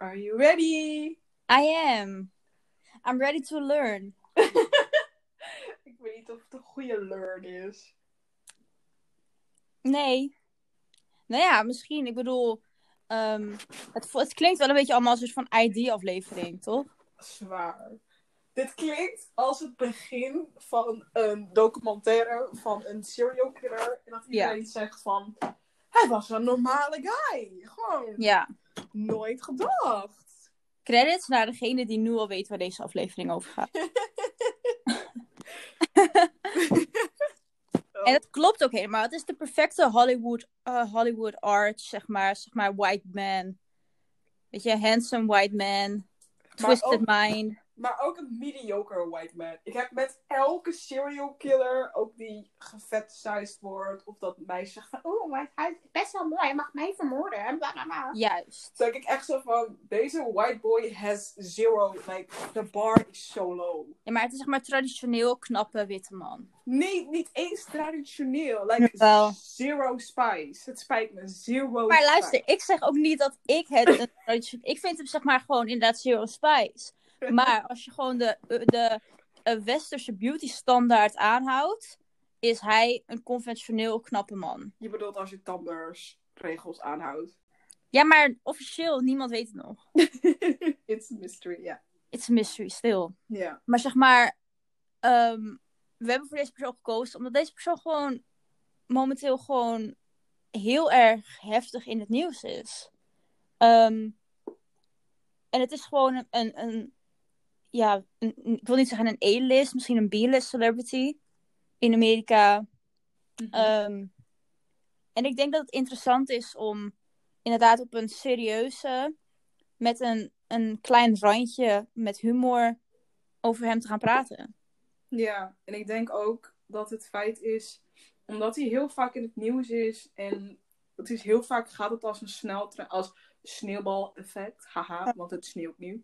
Are you ready? I am. I'm ready to learn. Ik weet niet of het een goede learn is. Nee. Nou ja, misschien. Ik bedoel, ehm, het, klinkt wel een beetje allemaal als een soort van ID-aflevering, toch? Zwaar. Dit klinkt als het begin van een documentaire van een serial killer. En dat iedereen zegt van... Hij was een normale guy. Gewoon Ja. Nooit gedacht. Credits naar degene die nu al weet waar deze aflevering over gaat. En het klopt ook helemaal. Het is de perfecte Hollywood, eh, Hollywood art, zeg maar. Zeg maar, white man. Weet je, handsome white man. Twisted ook- mind. Maar ook een mediocre white man. Ik heb met elke serial killer, ook die gefetisized wordt, of dat meisje zegt van, oh, maar hij is best wel mooi, hij mag mij vermoorden. en bla, bla, bla. Juist. Dan denk ik echt zo van, deze white boy has zero, like, the bar is so low. Ja, maar het is zeg maar traditioneel knappe witte man. Nee, niet eens traditioneel. Like, zero spice. Het spijt me, zero Maar spice. luister, ik zeg ook niet dat ik het Ik vind hem zeg maar gewoon inderdaad zero spice. Maar als je gewoon de, de, eh, westerse beauty standaard aanhoudt, is hij een conventioneel knappe man. Je bedoelt als je Tumblr's regels aanhoudt. Ja, maar officieel, niemand weet het nog. It's a mystery, ja. It's a mystery still. Ja. Maar zeg maar, ehm, we hebben voor deze persoon gekozen omdat deze persoon gewoon momenteel gewoon heel erg heftig in het nieuws is. Ehm, en het is gewoon een, een, een ja, een- ik wil niet zeggen een A-list, misschien een B-list celebrity in Amerika. Ehm, en ik denk dat het interessant is om inderdaad op een serieuze, met een, een klein randje met humor over hem te gaan praten. Ja, en ik denk ook dat het feit is, omdat hij heel vaak in het nieuws is en het is heel vaak gaat het als een sneltre als sneeuwbal-effect, haha, want het sneeuwt nu.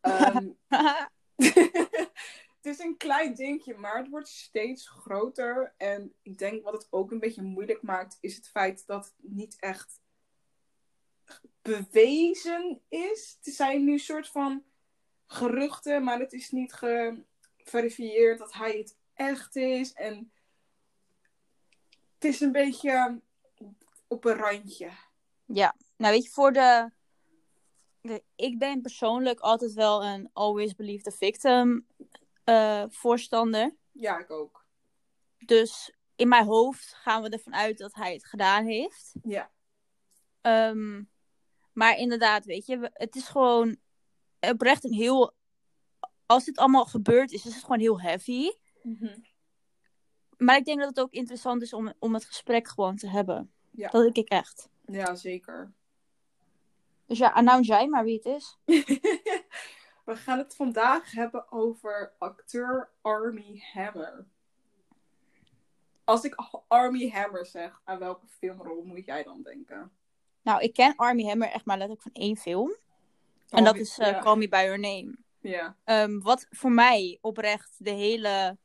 Ehm, het is een klein dingetje, maar het wordt steeds groter. En ik denk wat het ook een beetje moeilijk maakt, is het feit dat het niet echt bewezen is. Het zijn nu soort van geruchten, maar het is niet geverifieerd dat hij het echt is. En het is een beetje op een randje. ja, nou weet je, voor de- Ik ben persoonlijk altijd wel een always believe the victim eh, voorstander. Ja, ik ook. Dus in mijn hoofd gaan we ervan uit dat hij het gedaan heeft. Ja. Ehm, maar inderdaad, weet je, het is gewoon oprecht een heel. Als dit allemaal gebeurd is, is het gewoon heel heavy. Maar ik denk dat het ook interessant is om, om het gesprek gewoon te hebben. Ja. Dat denk ik echt. Ja, zeker. Dus ja, announce jij maar wie het is. We gaan het vandaag hebben over acteur Army Hammer. Als ik Army Hammer zeg, aan welke filmrol moet jij dan denken? Nou, ik ken Army Hammer echt maar letterlijk van één film. En dat is eh. Call Me By Your Name. Ja. Ehm, wat voor mij oprecht de hele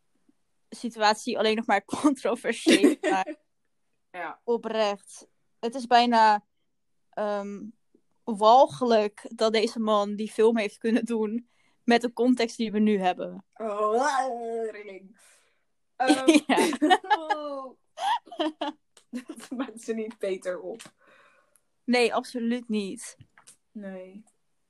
situatie alleen nog maar controversieel maakt. ja. oprecht. Het is bijna ehm, walgelijk dat deze man die film heeft kunnen doen met de context die we nu hebben. Oh, rilling. Ja. dat maakt ze niet beter op. Nee, absoluut niet. Nee.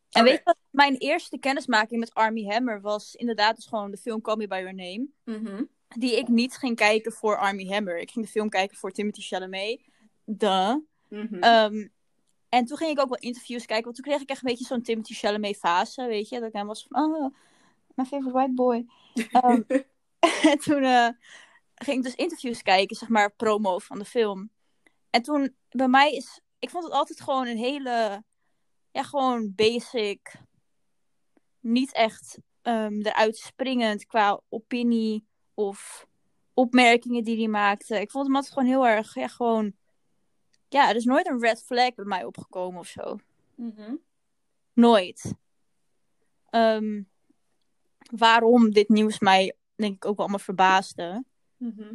En weet je wat? Mijn eerste kennismaking met Army Hammer was inderdaad dus gewoon de film Call Me By Your Name. Mhm. Die ik niet ging kijken voor Army Hammer. Ik ging de film kijken voor Timothy Chalamet. Duh. En toen ging ik ook wel interviews kijken. Want toen kreeg ik echt een beetje zo'n Timothy Chalamet fase. Weet je? Dat ik dan was van, oh, my favorite white boy. Ehm, en toen eh, ging ik dus interviews kijken, zeg maar, promo van de film. En toen, bij mij is, ik vond het altijd gewoon een hele, ja, gewoon basic, niet echt ehm, eruit springend qua opinie of opmerkingen die hij maakte. Ik vond hem altijd gewoon heel erg, ja, gewoon, ja, er is nooit een red flag bij mij opgekomen of zo. Mhm. Nooit. Ehm, waarom dit nieuws mij, denk ik, ook wel allemaal verbaasde. Mhm.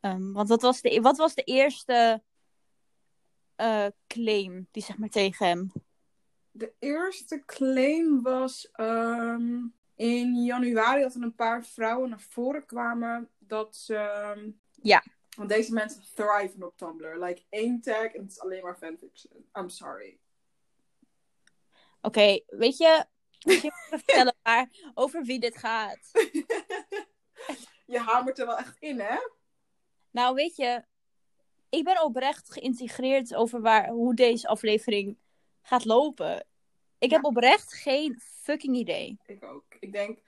Ehm, want wat was de, wat was de eerste eh, claim die zeg maar tegen hem? de eerste claim was ehm, in januari dat er een paar vrouwen naar voren kwamen dat ze. Ja. Want deze mensen thriven op Tumblr. Like één tag en het is alleen maar fanfiction. I'm sorry. Oké, weet je, moet je vertellen waar, over wie dit gaat? je hamert er wel echt in, hè? Nou, weet je, ik ben oprecht geïntegreerd over waar, hoe deze aflevering gaat lopen. Ik heb oprecht geen fucking idee. Ik ook. Ik denk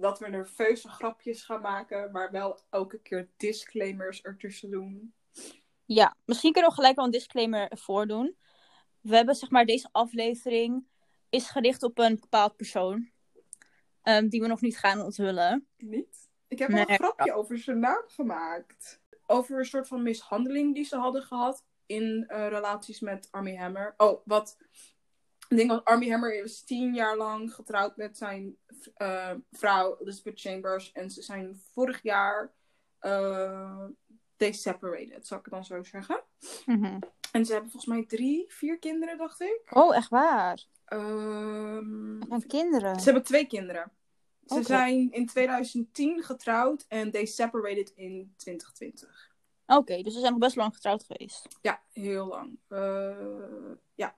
dat we nerveuze grapjes gaan maken, maar wel elke keer disclaimers ertussen doen. Ja, misschien kunnen we gelijk wel een disclaimer ervoor doen. We hebben, zeg maar, deze aflevering is gericht op een bepaald persoon. ehm, die we nog niet gaan onthullen. Niet? Ik heb Nee. al een grapje over zijn naam gemaakt. Over een soort van mishandeling die ze hadden gehad in eh, relaties met Army Hammer. Oh, wat. Ik denk dat Army Hammer is tien jaar lang getrouwd met zijn eh, vrouw Elizabeth Chambers. En ze zijn vorig jaar. eh they separated, zal ik het dan zo zeggen. Mhm. En ze hebben volgens mij drie, vier kinderen, dacht ik. Oh, echt waar? Ehm, En kinderen. ze hebben twee kinderen. Ze zijn in 2010 getrouwd en they separated in 2020. Oké, dus ze zijn nog best lang getrouwd geweest. Ja, heel lang. Eh, ja.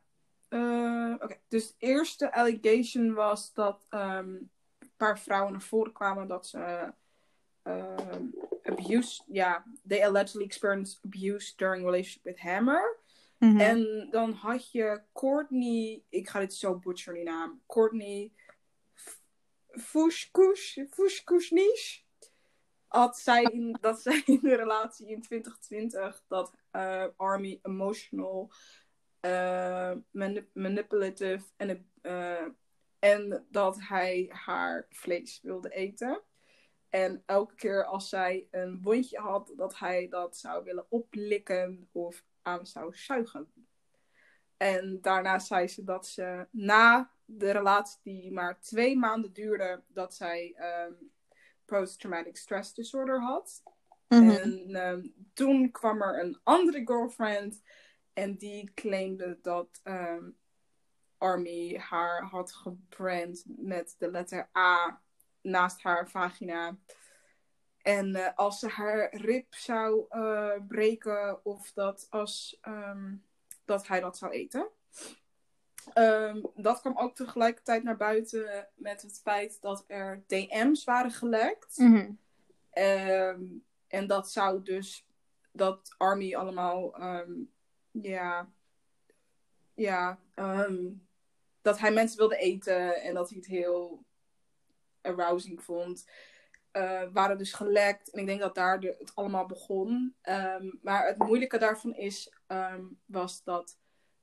Eh, Oké, dus de eerste allegation was dat ehm, een paar vrouwen naar voren kwamen dat ze ehm, abuse, ja, they allegedly experienced abuse during relationship with Hammer. Mhm. En dan had je Courtney, ik ga dit zo butcher die naam, Courtney Fushkush, Fushkushnish. Had zij in, dat zij in de relatie in 2020 dat eh, Army emotional, manip- manipulative en, eh, en dat hij haar vlees wilde eten. En elke keer als zij een wondje had, dat hij dat zou willen oplikken of aan zou zuigen. En daarna zei ze dat ze na de relatie die maar twee maanden duurde, dat zij ehm, post-traumatic stress disorder had. Mhm. En ehm, toen kwam er een andere girlfriend en die claimde dat ehm, Army haar had gebrand met de letter A naast haar vagina. En eh, als ze haar rib zou eh, breken of dat als ehm, dat hij dat zou eten. Ehm, dat kwam ook tegelijkertijd naar buiten met het feit dat er DM's waren gelekt. Mhm. En dat zou dus dat Army allemaal, ja, ja, ehm, dat hij mensen wilde eten en dat hij het heel arousing vond. eh, waren dus gelekt. En ik denk dat daar de, het allemaal begon. Ehm, maar het moeilijke daarvan is, ehm, was dat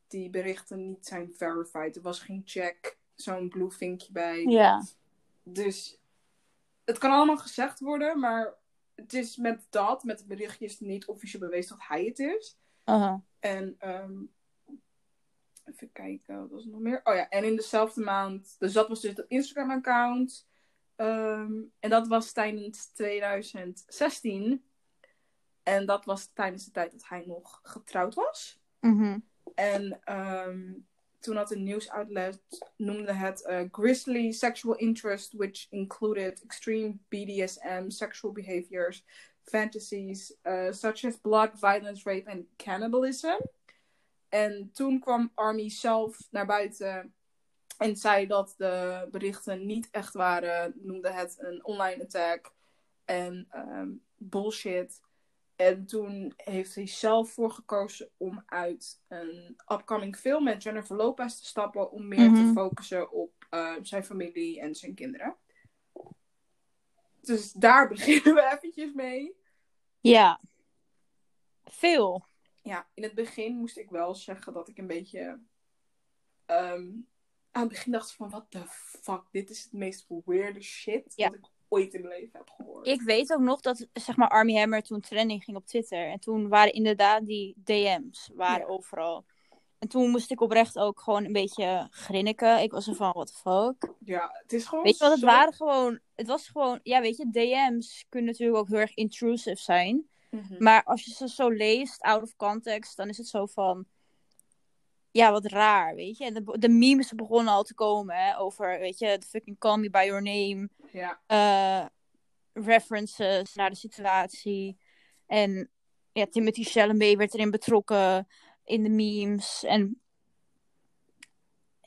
die berichten niet zijn verified. Er was geen check, zo'n blue vinkje bij. Ja. Dus het kan allemaal gezegd worden, maar het is met dat, met het berichtjes, niet officieel bewezen dat hij het is. En ehm, even kijken, wat was er nog meer? Oh ja, en in dezelfde maand, dus dat was dus het Instagram-account. Ehm, en dat was tijdens 2016. En dat was tijdens de tijd dat hij nog getrouwd was. Mhm. En ehm, toen had een nieuwsoutlet noemde het eh, grisly sexual interest, which included extreme BDSM sexual behaviors, fantasies, uh, such as blood, violence, rape en cannibalism. En toen kwam Army zelf naar buiten en zei dat de berichten niet echt waren, noemde het een online attack en ehm, bullshit. En toen heeft hij zelf voor gekozen om uit een upcoming film met Jennifer Lopez te stappen. Om meer te Mhm. focussen op eh, zijn familie en zijn kinderen. Dus daar beginnen we eventjes mee. Ja. Veel. Ja, in het begin moest ik wel zeggen dat ik een beetje... ehm, aan het begin dacht van, what the fuck, dit is het meest weirde shit Ja. dat ik ooit in mijn leven heb gehoord. Ik weet ook nog dat zeg maar Army Hammer toen trending ging op Twitter. En toen waren inderdaad die DM's waren Ja. overal. En toen moest ik oprecht ook gewoon een beetje grinniken. Ik was er van, what the fuck? Ja, het is gewoon Weet je wat, het zo- waren gewoon... Het was gewoon... Ja, weet je, DM's kunnen natuurlijk ook heel erg intrusive zijn. Mhm. Maar als je ze zo leest, out of context, dan is het zo van... ja, wat raar, weet je. En de, de memes begonnen al te komen hè, over, weet je, fucking call me by your name. Ja. eh, references naar de situatie. En ja, Timothy Chalamet werd erin betrokken in de memes. En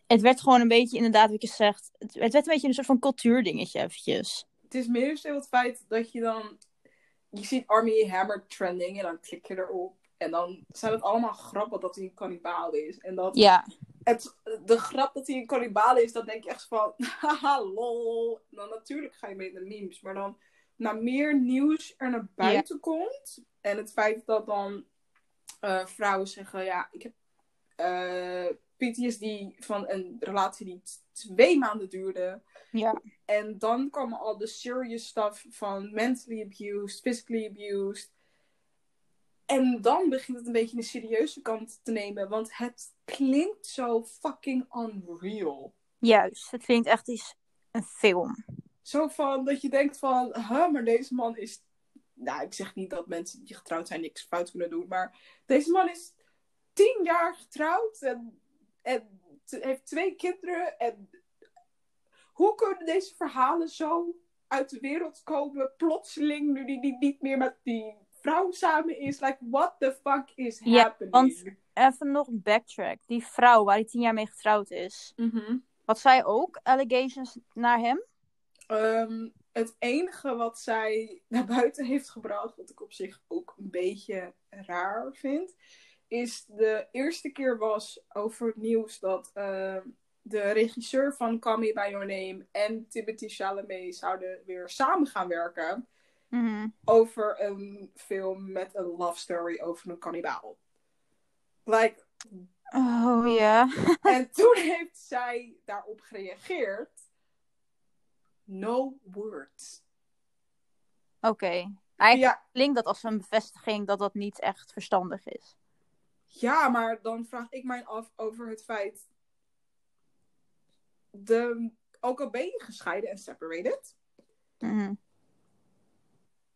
het werd gewoon een beetje, inderdaad, wat je zegt, het, werd een beetje een soort van cultuurdingetje eventjes. Het is meer zo het feit dat je dan... Je ziet Army Hammer trending en dan klik je erop. En dan zijn het allemaal grappen dat hij een kannibaal is. En dat Ja, het, de grap dat hij een kannibaal is, dan denk je echt van, haha, lol. Dan natuurlijk ga je mee in de memes. Maar dan, na meer nieuws er naar buiten komt. En het feit dat dan eh, vrouwen zeggen, ja, ik heb eh PTSD van een relatie die twee maanden duurde. ja, En dan komen al de serious stuff van mentally abused, physically abused. En dan begint het een beetje een serieuze kant te nemen. Want het klinkt zo fucking unreal. juist. Het klinkt echt iets een film. Zo van dat je denkt van, huh, maar deze man is... Nou, ik zeg niet dat mensen die getrouwd zijn niks fout kunnen doen. Maar deze man is tien jaar getrouwd. En, heeft twee kinderen. En hoe kunnen deze verhalen zo uit de wereld komen? Plotseling, nu die, die niet meer met die vrouw samen is. Like, what the fuck is Ja, happening? want- Even nog een backtrack. Die vrouw waar hij tien jaar mee getrouwd is. Mhm. Had zij ook allegations naar hem? Ehm, het enige wat zij naar buiten heeft gebracht, wat ik op zich ook een beetje raar vind, is de eerste keer was over het nieuws dat ehm, de regisseur van Call Me By Your Name en Timothy Chalamet zouden weer samen gaan werken Mhm. over een film met een love story over een kannibaal. Like, Oh ja. en toen heeft zij daarop gereageerd. No words. Oké. Eigenlijk Ja, klinkt dat als een bevestiging dat dat niet echt verstandig is. Ja, maar dan vraag ik mij af over het feit. De, ook al ben je gescheiden en separated. Mhm.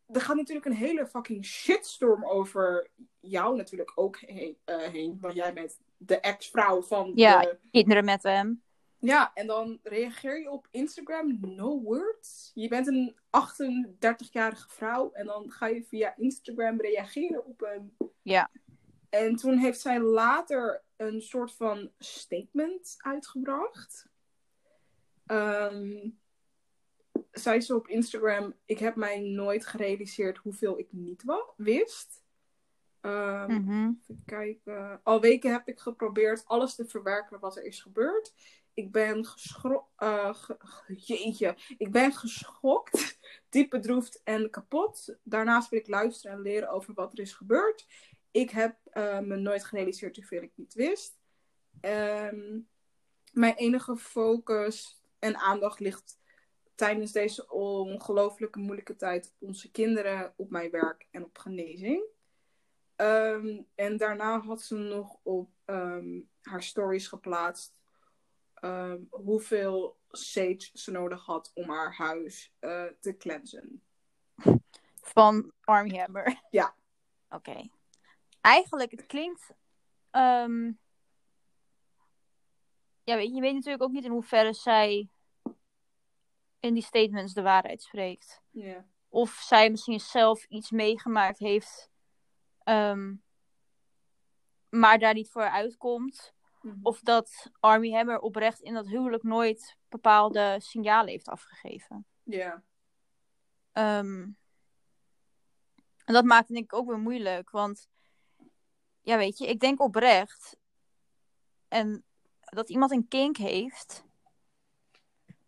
Er gaat natuurlijk een hele fucking shitstorm over jou natuurlijk ook heen. eh, heen want jij bent de ex-vrouw van Ja. de... Kinderen met hem. Ja, en dan reageer je op Instagram no words. Je bent een 38-jarige vrouw en dan ga je via Instagram reageren op een Ja. En toen heeft zij later een soort van statement uitgebracht. Ehm zei ze op Instagram: Ik heb mij nooit gerealiseerd hoeveel ik niet wa- wist. Ehm, Mhm. Even kijken. Al weken heb ik geprobeerd alles te verwerken wat er is gebeurd. Ik ben geschokt. jeetje. Ik ben geschokt, diep bedroefd en kapot. Daarnaast wil ik luisteren en leren over wat er is gebeurd. Ik heb eh, me nooit gerealiseerd hoeveel ik niet wist. Ehm, mijn enige focus en aandacht ligt tijdens deze ongelooflijke moeilijke tijd op onze kinderen, op mijn werk en op genezing. Ehm, en daarna had ze nog op ehm, haar stories geplaatst ehm, hoeveel sage ze nodig had om haar huis eh, te cleansen. Van Army Hammer. Ja. Oké. Eigenlijk, het klinkt. ehm, Ja, weet je, je weet natuurlijk ook niet in hoeverre zij in die statements de waarheid spreekt. Ja. Of zij misschien zelf iets meegemaakt heeft, ehm, maar daar niet voor uitkomt. Mhm. Of dat Army Hammer oprecht in dat huwelijk nooit bepaalde signalen heeft afgegeven. Ja. Ehm, en dat maakt het denk ik ook weer moeilijk. Want ja, weet je, ik denk oprecht. En dat iemand een kink heeft.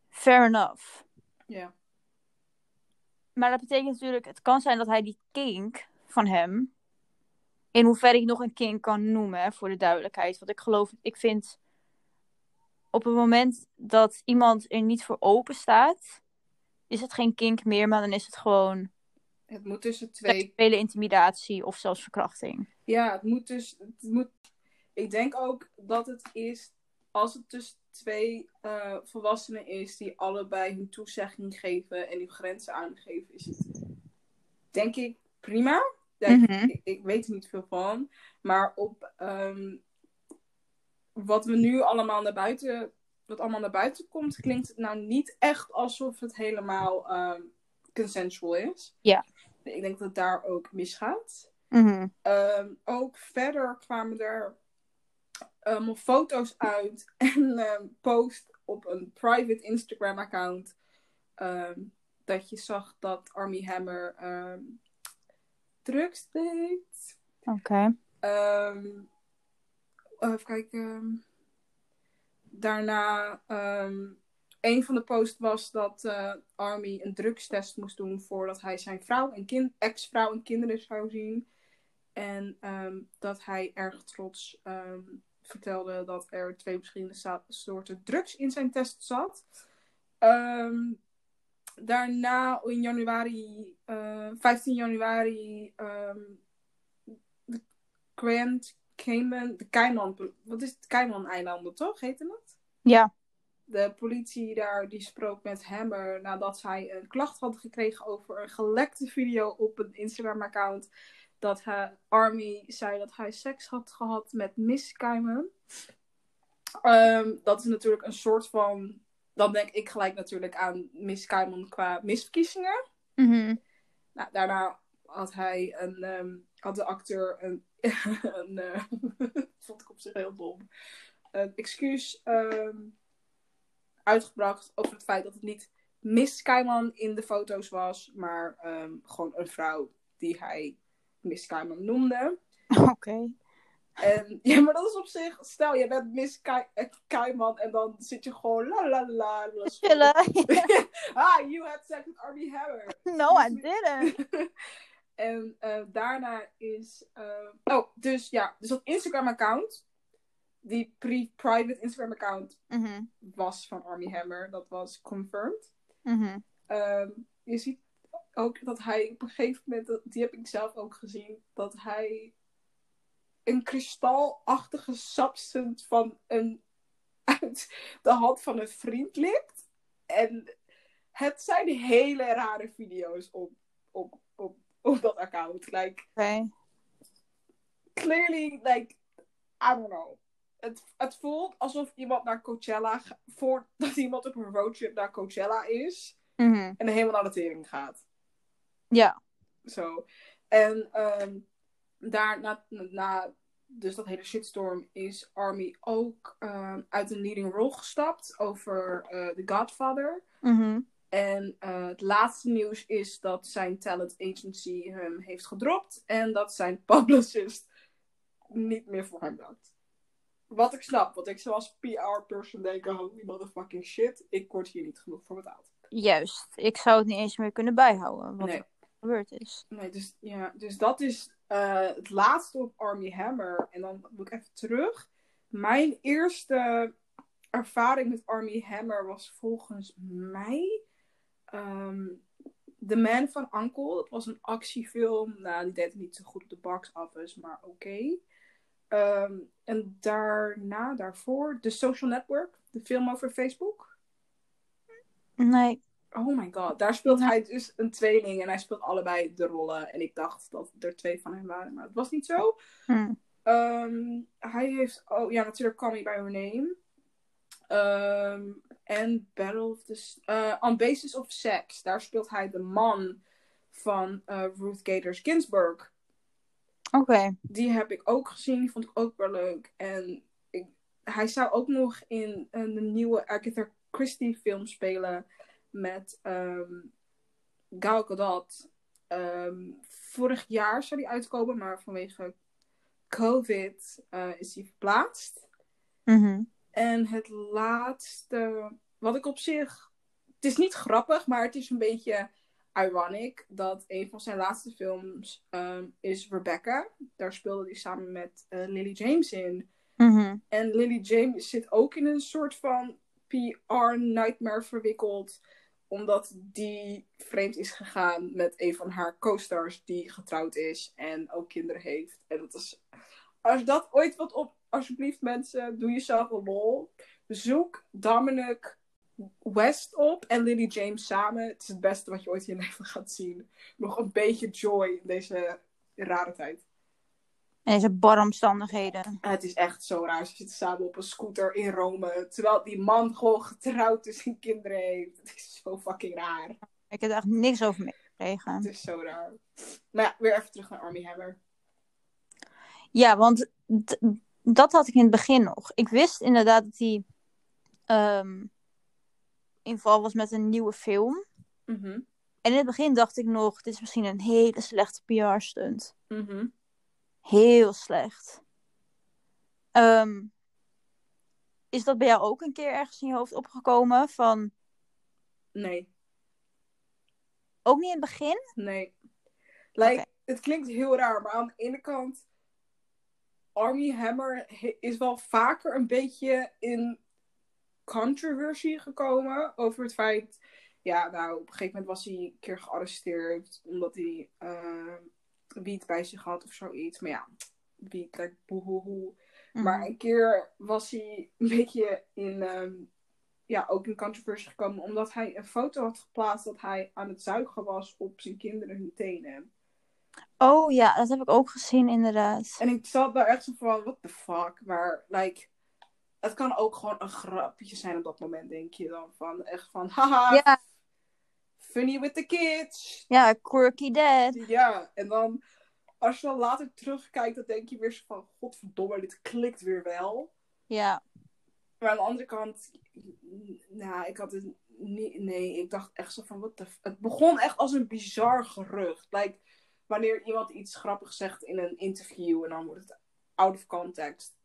Fair enough. Ja. Maar dat betekent natuurlijk, het kan zijn dat hij die kink van hem. In hoeverre ik nog een kink kan noemen, hè, voor de duidelijkheid. Want ik geloof, ik vind. Op het moment dat iemand er niet voor open staat. Is het geen kink meer, maar dan is het gewoon Het moet tussen twee seksuele intimidatie of zelfs verkrachting. Ja, het moet dus. Het moet, ik denk ook dat het is. Als het tussen twee eh, volwassenen is die allebei hun toezegging geven en hun grenzen aangeven, is het denk ik prima. Ja, Mhm. ik, ik weet er niet veel van. Maar op, ehm, wat we nu allemaal naar buiten, wat allemaal naar buiten komt, klinkt het nou niet echt alsof het helemaal ehm, consensual is. Ja. Ik denk dat het daar ook misgaat. Mhm. Ehm, ook verder kwamen er um, foto's uit en post op een private Instagram account. dat je zag dat Army Hammer drugs deed. Oké. Ehm, even kijken. Daarna, ehm, een van de posts was dat eh, Army een drugstest moest doen voordat hij zijn vrouw en kind, ex-vrouw en kinderen zou zien. En ehm, dat hij erg trots vertelde dat er twee verschillende soorten drugs in zijn test zat. Ehm, daarna in januari, eh, 15 januari, ehm, de Grand Cayman, de Cayman, wat is het Cayman-eilanden toch, heette het? Ja. De politie daar die sprook met Hammer nadat zij een klacht had gekregen over een gelekte video op een Instagram-account. Dat hij, Army zei dat hij seks had gehad met Miss Cayman. Ehm, dat is natuurlijk een soort van. Dan denk ik gelijk natuurlijk aan Miss Cayman qua misverkiezingen. Mhm. Nou, daarna had hij een, ehm, had de acteur een, een eh, vond ik op zich heel dom, een excuus ehm, uitgebracht over het feit dat het niet Miss Kaiman in de foto's was, maar ehm, gewoon een vrouw die hij Miss Kaiman noemde. Oké. En ja, maar dat is op zich, stel je bent Miss Kai- eh, Kaiman en dan zit je gewoon la la la. la Chillen. ah, you had sex with Armie Hammer. no, I didn't. en eh, daarna is. eh, oh, dus ja, dus dat Instagram-account. Die pri- private Instagram-account Mhm. was van Army Hammer. Dat was confirmed. Mhm. Ehm, je ziet ook dat hij op een gegeven moment, die heb ik zelf ook gezien, dat hij een kristalachtige substance van een, uit de hand van een vriend likt. En het zijn hele rare video's op, op, op, op dat account. Like, clearly, like, I don't know. Het, het voelt alsof iemand naar Coachella, voordat iemand op een roadtrip naar Coachella is Mhm. en helemaal naar de tering gaat. Ja. Zo. En ehm daar, na, na dus dat hele shitstorm, is Army ook ehm, uit een leading role gestapt over eh The Godfather. Mhm. En eh, het laatste nieuws is dat zijn talent agency hem heeft gedropt. En dat zijn publicist niet meer voor hem dankt. Wat ik snap, want ik zou als PR-person denken: holy motherfucking shit, ik word hier niet genoeg voor betaald. Juist. Ik zou het niet eens meer kunnen bijhouden wat Nee. er gebeurd is. Nee, dus, ja, dus dat is eh, het laatste op Army Hammer. En dan moet ik even terug. Mijn eerste ervaring met Army Hammer was volgens mij ehm, The Man van Uncle. Dat was een actiefilm. Nou, die deed het niet zo goed op de box office, maar oké. Ehm, en daarna, daarvoor, The Social Network. De film over Facebook. Nee. Oh my god, daar speelt hij dus een tweeling en hij speelt allebei de rollen. En ik dacht dat er twee van hem waren, maar het was niet zo. Hm. Ehm, hij heeft, oh ja, natuurlijk Call Me By Your Name. Ehm, en Battle of the... Eh, On Basis of Sex. Daar speelt hij de man van eh, Ruth Gators Ginsburg. Oké. Die heb ik ook gezien. Die vond ik ook wel leuk. En ik, hij zou ook nog in een nieuwe Agatha Christie film spelen. Met ehm Gal Gadot. Ehm, vorig jaar zou die uitkomen. Maar vanwege COVID eh, is die verplaatst. Mhm. En het laatste, wat ik op zich. Het is niet grappig, maar het is een beetje ironic. Dat een van zijn laatste films ehm, is Rebecca. Daar speelde hij samen met eh, Lily James in. Mhm. En Lily James zit ook in een soort van PR-nightmare verwikkeld. Omdat die vreemd is gegaan met een van haar co-stars die getrouwd is en ook kinderen heeft. En dat is. Als dat ooit wat op, alsjeblieft mensen, doe jezelf een lol. Zoek Dominic West op en Lily James samen. Het is het beste wat je ooit in je leven gaat zien. Nog een beetje joy in deze rare tijd. En deze barre omstandigheden. Het is echt zo raar. Ze zitten samen op een scooter in Rome. Terwijl die man gewoon getrouwd is en kinderen heeft. Het is zo fucking raar. Ik heb er echt niks over meegekregen. Het is zo raar. Maar ja, weer even terug naar Army Hammer. Ja, want dat had ik in het begin nog. Ik wist inderdaad dat hij ehm, in val was met een nieuwe film. Mhm. En in het begin dacht ik nog, dit is misschien een hele slechte PR-stunt. Mhm. Heel slecht. Ehm, is dat bij jou ook een keer ergens in je hoofd opgekomen? Van, Nee, ook niet in het begin? nee. Like. Het klinkt heel raar, maar aan de ene kant... Army Hammer is wel vaker een beetje in controversie gekomen over het feit... Ja, nou, op een gegeven moment was hij een keer gearresteerd omdat hij eh, wiet bij zich had of zoiets. Maar ja, wiet, like, boehoehoe. Maar Mhm. een keer was hij een beetje in, ehm, ja, ook in controversie gekomen. Omdat hij een foto had geplaatst dat hij aan het zuigen was op zijn kinderen hun tenen. Oh ja, dat heb ik ook gezien inderdaad. En ik zat daar echt zo van, what the fuck. Maar, like, het kan ook gewoon een grapje zijn op dat moment, denk je dan. Van, echt van, haha, Ja, funny with the kids. ja, quirky dad. Ja, en dan, als je dan later terugkijkt, dan denk je weer zo van, godverdomme, dit klikt weer wel. Ja, Maar aan de andere kant, nou, ik had het niet. Nee, ik dacht echt zo van wat de. Het begon echt als een bizar gerucht. Like, wanneer iemand iets grappigs zegt in een interview en dan wordt het out of context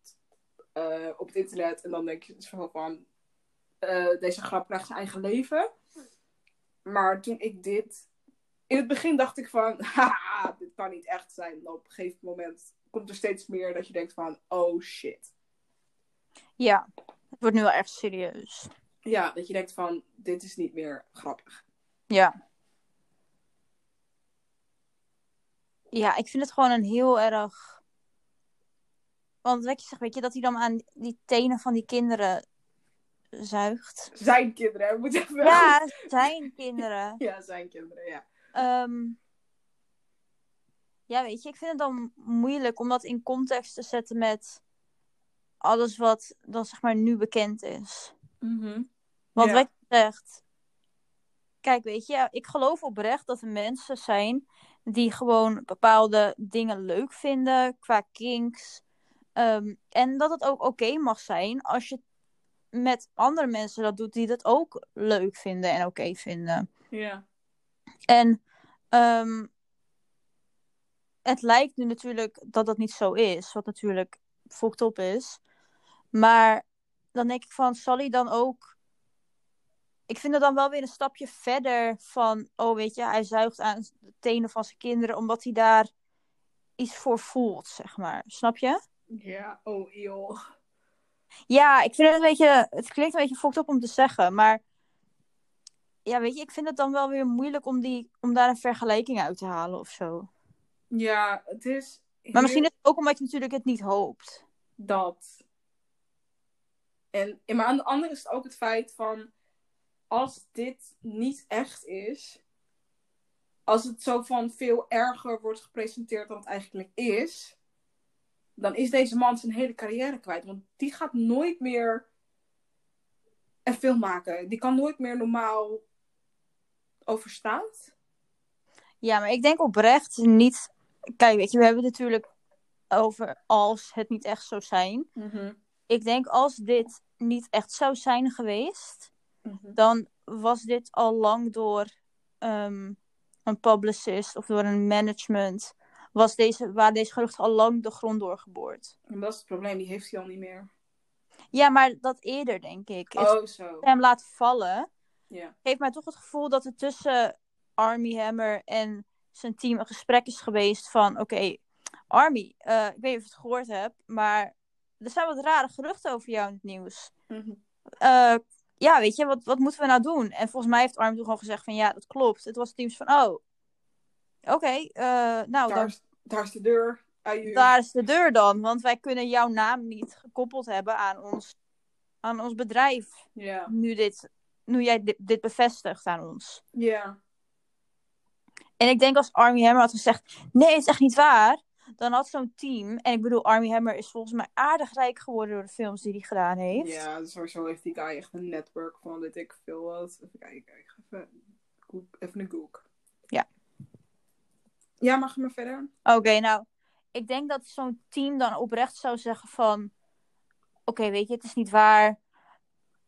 eh, op het internet. En dan denk je zo van. eh, deze grap krijgt zijn eigen leven. Maar toen ik dit. In het begin dacht ik van. Haha, dit kan niet echt zijn. Op een gegeven moment komt er steeds meer dat je denkt van. Oh shit. ja. Het wordt nu wel echt serieus. Ja, dat je denkt van, dit is niet meer grappig. Ja. Ja, ik vind het gewoon een heel erg. Want wat je zegt, weet je, dat hij dan aan die tenen van die kinderen zuigt. Zijn kinderen, hè? moeten even... Ja, zijn kinderen. Ja, zijn kinderen, ja. Ehm, ja, weet je, ik vind het dan moeilijk om dat in context te zetten met alles wat dan zeg maar nu bekend is. Want Ja. wat je zegt, kijk, weet je, ik geloof oprecht dat er mensen zijn die gewoon bepaalde dingen leuk vinden qua kinks. Ehm, en dat het ook oké mag zijn als je met andere mensen dat doet die dat ook leuk vinden en oké vinden. Ja. En ehm, het lijkt nu natuurlijk dat dat niet zo is, wat natuurlijk fucked op is. Maar dan denk ik van, zal hij dan ook... Ik vind het dan wel weer een stapje verder van, oh weet je, hij zuigt aan de tenen van zijn kinderen omdat hij daar iets voor voelt, zeg maar. Snap je? Ja, oh eeuw. Ja, ik vind het een beetje, het klinkt een beetje fucked op om te zeggen, maar ja, weet je, ik vind het dan wel weer moeilijk om, die, om daar een vergelijking uit te halen of zo. Ja, het is... Maar misschien is het ook omdat je natuurlijk het niet hoopt. Dat. En, en maar aan de andere is het ook het feit van... Als dit niet echt is... Als het zo van veel erger wordt gepresenteerd dan het eigenlijk is... Dan is deze man zijn hele carrière kwijt. Want die gaat nooit meer een film maken. Die kan nooit meer normaal overstaan. Ja, maar ik denk oprecht niet. Kijk, weet je, we hebben het natuurlijk over als het niet echt zou zijn. Ik denk als dit niet echt zou zijn geweest, dan was dit al lang door ehm, een publicist of door een management, was deze, waar deze geruchten al lang de grond doorgeboord. En dat is het probleem, die heeft hij al niet meer. Ja, maar dat eerder, denk ik. Het Oh, zo. hem laat vallen, geeft mij toch het gevoel dat er tussen Army Hammer en zijn team een gesprek is geweest van, oké, Army, eh, ik weet niet of je het gehoord hebt, maar er zijn wat rare geruchten over jou in het nieuws. Mhm. Eh, ja, weet je, wat, wat moeten we nou doen? En volgens mij heeft Army toen gewoon gezegd van, ja, dat klopt. Het was teams van, oh, oké, eh, nou, Daar, dan, is, daar is de deur. Aju. daar is de deur dan, want wij kunnen jouw naam niet gekoppeld hebben aan ons, aan ons bedrijf, Ja. nu, dit, nu jij dit, dit bevestigt aan ons. Ja. En ik denk als Army Hammer had gezegd: nee, het is echt niet waar. dan had zo'n team. En ik bedoel, Army Hammer is volgens mij aardig rijk geworden door de films die hij gedaan heeft. Ja, sowieso heeft die guy echt een netwerk van dit ik veel wat. Even kijken, even, even een Google. Ja. Ja, mag je maar verder? Oké, nou, ik denk dat zo'n team dan oprecht zou zeggen van... Oké, weet je, het is niet waar.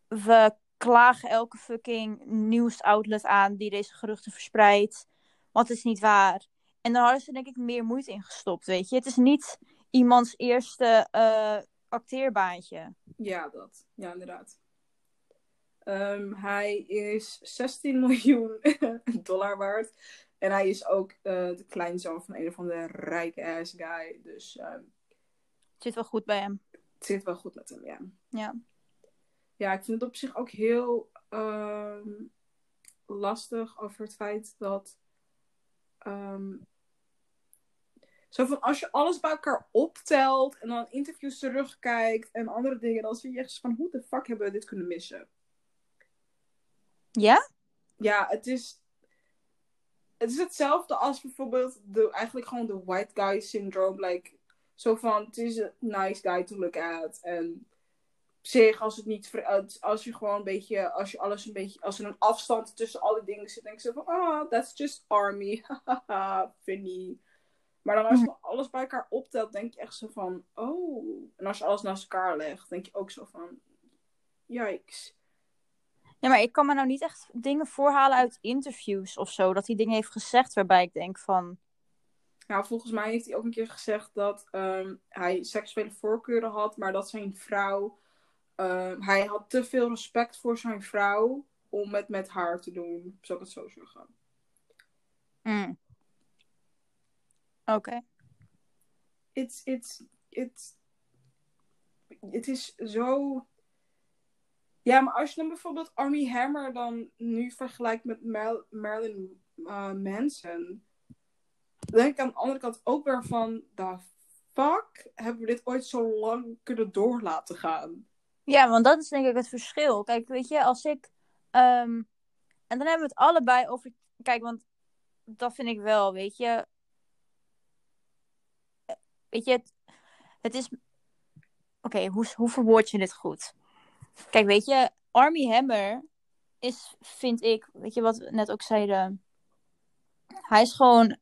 We klagen elke fucking nieuwsoutlet aan die deze geruchten verspreidt. Want het is niet waar. En dan hadden ze denk ik meer moeite in gestopt, weet je. Het is niet iemands eerste eh, acteerbaantje. Ja, dat. Ja, inderdaad. Ehm, hij is 16 miljoen dollar waard. En hij is ook eh, de kleinzoon van een of andere rijke ass guy. Dus ehm, Het zit wel goed bij hem. het zit wel goed met hem, ja. Ja. Ja, ik vind het op zich ook heel ehm, lastig over het feit dat. ehm, zo van als je alles bij elkaar optelt en dan interviews terugkijkt en andere dingen, dan zie je echt van hoe de fuck hebben we dit kunnen missen? Ja? Ja, het is. Het is hetzelfde als bijvoorbeeld de, eigenlijk gewoon de white guy syndrome. Like, zo van, het is een nice guy to look at. En op zich, als het niet, als- je gewoon een beetje, als je alles een beetje, als er een afstand tussen alle dingen zit, denk ik zo van, ah, that's just army. Funny. Maar dan als je alles bij elkaar optelt, denk je echt zo van, oh. En als je alles naast elkaar legt, denk je ook zo van, yikes. Ja, maar ik kan me nou niet echt dingen voorhalen uit interviews of zo. Dat hij dingen heeft gezegd waarbij ik denk van... Nou, volgens mij heeft hij ook een keer gezegd dat ehm, hij seksuele voorkeuren had, maar dat zijn vrouw. ehm, hij had te veel respect voor zijn vrouw om het met haar te doen. Zou ik het zo zeggen? mm. Oké. It's, it's, it's, het is zo. Ja, maar als je dan bijvoorbeeld Army Hammer dan nu vergelijkt met Mar- Marilyn eh, Manson, denk ik aan de andere kant ook weer van, fuck hebben we dit ooit zo lang kunnen door laten gaan? Ja, want dat is denk ik het verschil. Kijk, weet je, als ik... ehm, En dan hebben we het allebei over... Kijk, want dat vind ik wel, weet je... Eh, Weet je, het, het is... Oké, hoe, hoe verwoord je dit goed? Kijk, weet je, Army Hammer is, vind ik, weet je wat we net ook zeiden... Hij is gewoon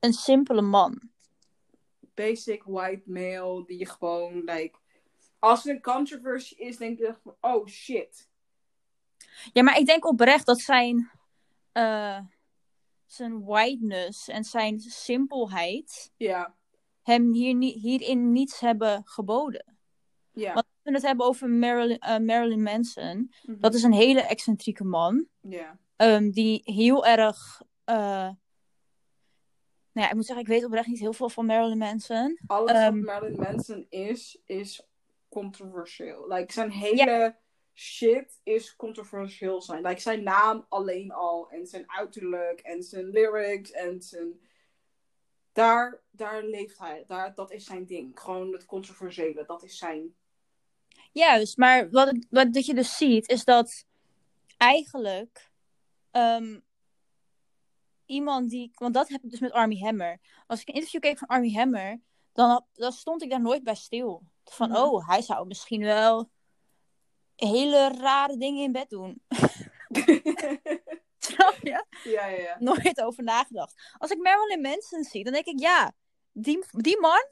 een simpele man. Basic white male die je gewoon, like, als er een controversy is, denk je van, oh shit. Ja, maar ik denk oprecht dat zijn, eh, zijn whiteness en zijn simpelheid Ja, hem hier hierin niets hebben geboden. ja. Want we het hebben over Marilyn, eh, Marilyn Manson, Mhm. dat is een hele excentrieke man. Ja. ehm, die heel erg. eh, nou ja, ik moet zeggen, ik weet oprecht niet heel veel van Marilyn Manson. Alles Ehm, wat Marilyn Manson is, is controversieel. Like, zijn hele shit is controversieel zijn. Like, zijn naam alleen al. En zijn uiterlijk. En zijn lyrics. En zijn... Daar, daar leeft hij. Daar, dat is zijn ding. Gewoon het controversiële. Dat is zijn... Juist, maar wat, wat dat je dus ziet, is dat eigenlijk ehm, iemand die. Want dat heb ik dus met Army Hammer. Als ik een interview keek van Army Hammer, dan, dan stond ik daar nooit bij stil. Van, Mhm. oh, hij zou misschien wel hele rare dingen in bed doen. Snap je? ja, ja, ja. Nooit over nagedacht. Als ik Marilyn Manson zie, dan denk ik, ja, die, die man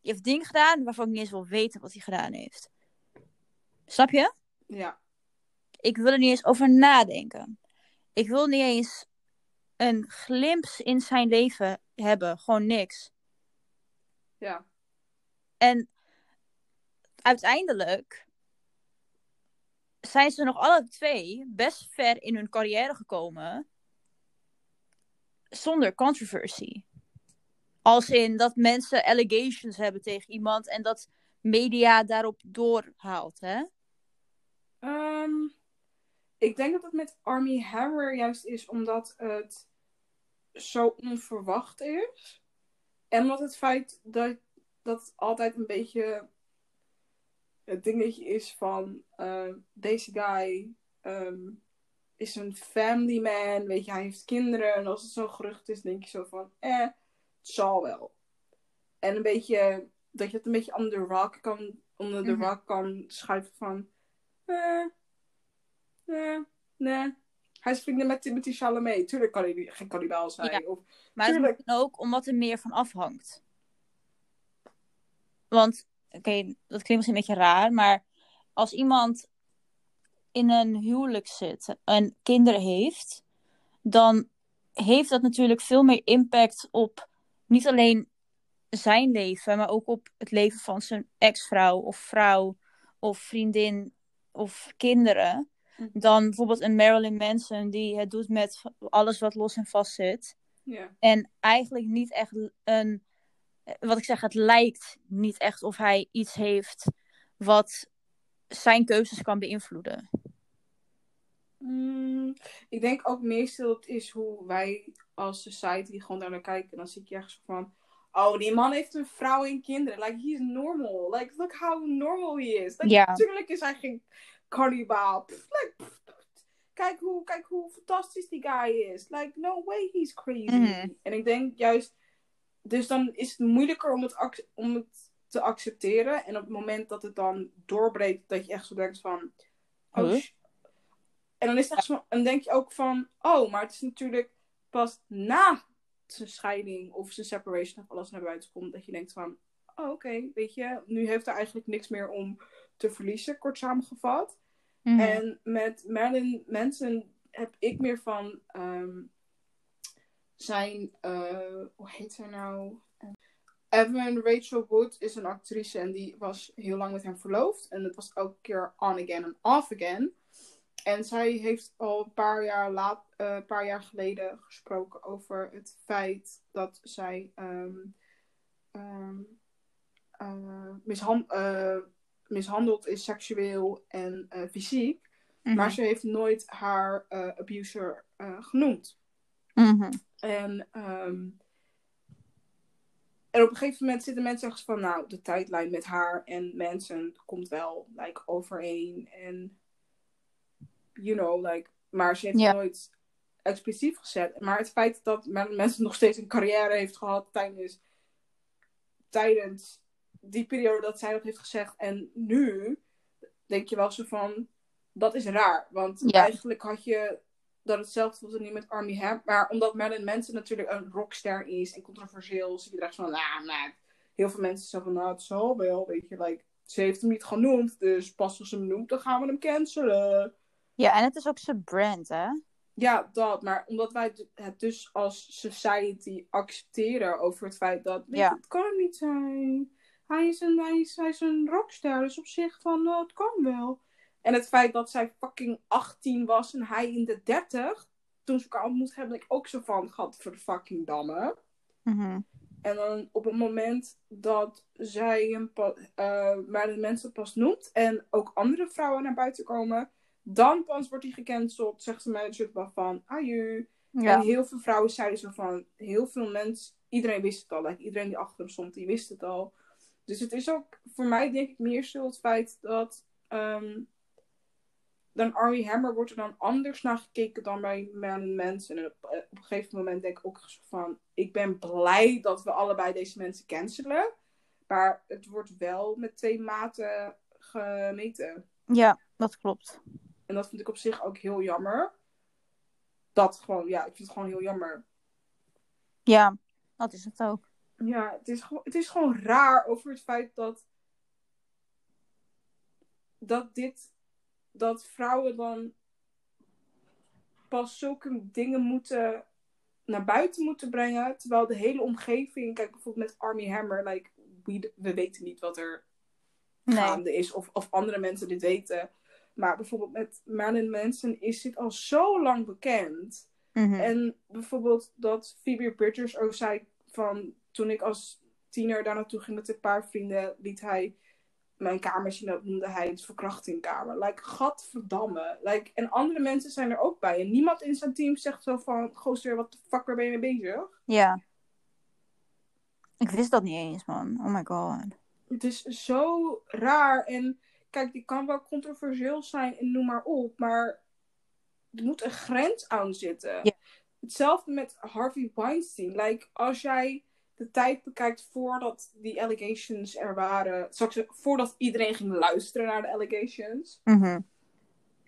die heeft dingen gedaan waarvan ik niet eens wil weten wat hij gedaan heeft. Snap je? Ja. Ik wil er niet eens over nadenken. Ik wil niet eens een glimp in zijn leven hebben. Gewoon niks. Ja. En uiteindelijk zijn ze nog alle twee best ver in hun carrière gekomen. Zonder controversy. Als in dat mensen allegations hebben tegen iemand en dat media daarop doorhaalt. Hè? Ehm, ik denk dat het met Army Hammer juist is omdat het zo onverwacht is. En omdat het feit dat, dat het altijd een beetje het dingetje is van eh, deze guy ehm, is een family man, weet je, hij heeft kinderen. En als het zo'n gerucht is, denk je zo van, eh, het zal wel. En een beetje, dat je het een beetje onder de rock kan, onder de Mhm. rock kan schuiven van, eh, eh, nee. Hij is vrienden met Timothy Chalamet. Tuurlijk kan hij geen kannibaal zijn. Ja. Of, Maar het Tuurlijk. ook omdat er meer van afhangt. Want, oké, dat klinkt misschien een beetje raar, maar als iemand in een huwelijk zit en kinderen heeft, dan heeft dat natuurlijk veel meer impact op niet alleen zijn leven, maar ook op het leven van zijn ex-vrouw of vrouw of vriendin of kinderen. Mhm. Dan bijvoorbeeld een Marilyn Manson die het doet met alles wat los en vast zit. ja. En eigenlijk niet echt een. Wat ik zeg, het lijkt niet echt of hij iets heeft wat zijn keuzes kan beïnvloeden. Mm, ik denk ook meestal het is hoe wij als society gewoon daar naar kijken. Dan zie ik je ergens van, oh, die man heeft een vrouw en kinderen. Like, he is normal. Like, look how normal he is. Like. Natuurlijk is hij geen kannibaal. Like. Kijk hoe, kijk hoe fantastisch die guy is. Like, no way he's crazy. Mhm. En ik denk juist, dus dan is het moeilijker om het, om het te accepteren. En op het moment dat het dan doorbreekt, dat je echt zo denkt van, oh Huh? en dan is het echt zo, dan denk je ook van, oh, maar het is natuurlijk pas na zijn scheiding of zijn separation of alles naar buiten komt, dat je denkt van, oh, oké, weet je, nu heeft hij eigenlijk niks meer om te verliezen, kort samengevat. Mhm. En met Marilyn Manson heb ik meer van ehm, zijn, eh, hoe heet zij nou? Evan Rachel Wood is een actrice en die was heel lang met hem verloofd. En het was elke keer on again en off again. En zij heeft al een paar jaar, laat, een paar jaar geleden gesproken over het feit dat zij ehm, ehm, eh, mishan- eh, mishandeld is seksueel en fysiek. Mhm. Maar ze heeft nooit haar abuser genoemd. Mhm. En, ehm, en op een gegeven moment zitten mensen ergens van, nou, de tijdlijn met haar en mensen komt wel like, overeen. En, you know, like, maar ze heeft nooit expliciet gezet. Maar het feit dat men- mensen nog steeds een carrière heeft gehad tijdens, tijdens die periode dat zij dat heeft gezegd. En nu denk je wel zo van, dat is raar. Want eigenlijk had je dat hetzelfde was niet met Army Hammer. Maar omdat Marilyn Manson natuurlijk een rockster is en controversieel, zie je er echt van, nou, nou, heel veel mensen zeggen van, nou, het zal wel, weet je, like, ze heeft hem niet genoemd, dus pas als ze hem noemt, dan gaan we hem cancelen. Ja, en het is ook zijn brand, hè? Ja, dat, maar omdat wij het dus als society accepteren over het feit dat, Ja. het kan niet zijn. Hij is een, hij is, hij is een rockster, dus op zich van, nou, het kan wel. En het feit dat zij fucking 18 was en hij in de 30, toen ze elkaar ontmoet hebben, ik ook zo van, gat voor de fucking damme. Mhm. En dan op het moment dat zij hem pa- eh, maar de mensen pas noemt en ook andere vrouwen naar buiten komen, dan pas wordt hij gecanceld, zegt de manager wel van, aju. Ja. En heel veel vrouwen zeiden zo van, heel veel mensen, iedereen wist het al, like, iedereen die achter hem stond, die wist het al. Dus het is ook voor mij denk ik meer zo het feit dat ehm, dan Armie Hammer wordt er dan anders naar gekeken dan bij Manson. En op, eh, op een gegeven moment denk ik ook zo van, ik ben blij dat we allebei deze mensen cancelen. Maar het wordt wel met twee maten gemeten. ja, dat klopt. En dat vind ik op zich ook heel jammer. Dat gewoon, ja, ik vind het gewoon heel jammer. Ja, dat is het ook. Ja, het is, gewoon, het is gewoon raar over het feit dat. dat dit. dat vrouwen dan. pas zulke dingen moeten. naar buiten moeten brengen. Terwijl de hele omgeving. Kijk bijvoorbeeld met Army Hammer. Like, we, we weten niet wat er Nee. gaande is. Of, of andere mensen dit weten. Maar bijvoorbeeld met Marilyn Manson is dit al zo lang bekend. Mhm. En bijvoorbeeld dat Phoebe Bridgers ook zei van toen ik als tiener daar naartoe ging met een paar vrienden, liet hij mijn kamer zien, dat noemde hij het verkrachtingkamer. Like, gadverdamme. Like, en andere mensen zijn er ook bij. En niemand in zijn team zegt zo van, gozer, wat de fuck, waar ben je mee bezig? Ja. Ik wist dat niet eens, man. Oh my god. Het is zo raar. En kijk, die kan wel controversieel zijn en noem maar op. Maar er moet een grens aan zitten. Hetzelfde met Harvey Weinstein. Like, als jij de tijd bekijkt voordat die allegations er waren, straks, voordat iedereen ging luisteren naar de allegations, Mhm.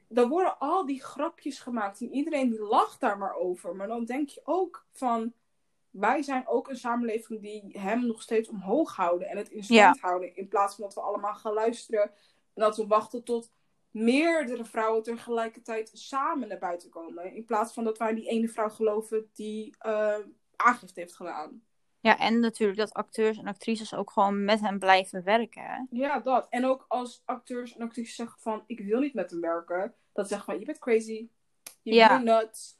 dan worden al die grapjes gemaakt en iedereen die lacht daar maar over. Maar dan denk je ook van, wij zijn ook een samenleving die hem nog steeds omhoog houden en het in stand houden. In plaats van dat we allemaal gaan luisteren en dat we wachten tot meerdere vrouwen tegelijkertijd samen naar buiten komen. In plaats van dat wij die ene vrouw geloven die eh, aangifte heeft gedaan. Ja, en natuurlijk dat acteurs en actrices ook gewoon met hem blijven werken. Hè? Ja, dat. En ook als acteurs en actrices zeggen van, ik wil niet met hem werken. Dat zeggen van, je bent crazy. Je Ja. bent nuts.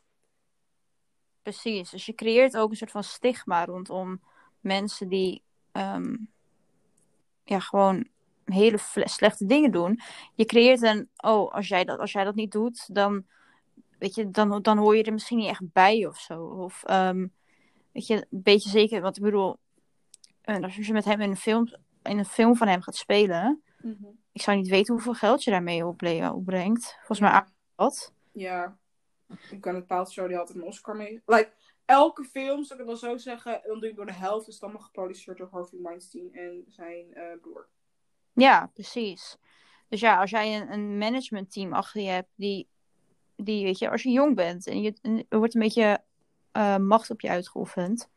Precies. Dus je creëert ook een soort van stigma rondom mensen die ehm, ja, gewoon hele slechte dingen doen. Je creëert een, oh, als jij dat, als jij dat niet doet, dan, weet je, dan, dan hoor je er misschien niet echt bij of zo. Of, ehm, weet je, een beetje zeker, want ik bedoel, eh, als je met hem in een film, in een film van hem gaat spelen, ik zou niet weten hoeveel geld je daarmee opbrengt. Volgens mij wat. Ja. Ik kan het Paalshow, die had een Oscar mee. Like, elke film, zou ik het dan zo zeggen, dan doe ik door de helft, is het allemaal geproduceerd door Harvey Weinstein en zijn eh, broer. Ja, precies. Dus ja, als jij een, een managementteam achter je hebt, die, die, weet je, als je jong bent en je, en er wordt een beetje eh, macht op je uitgeoefend,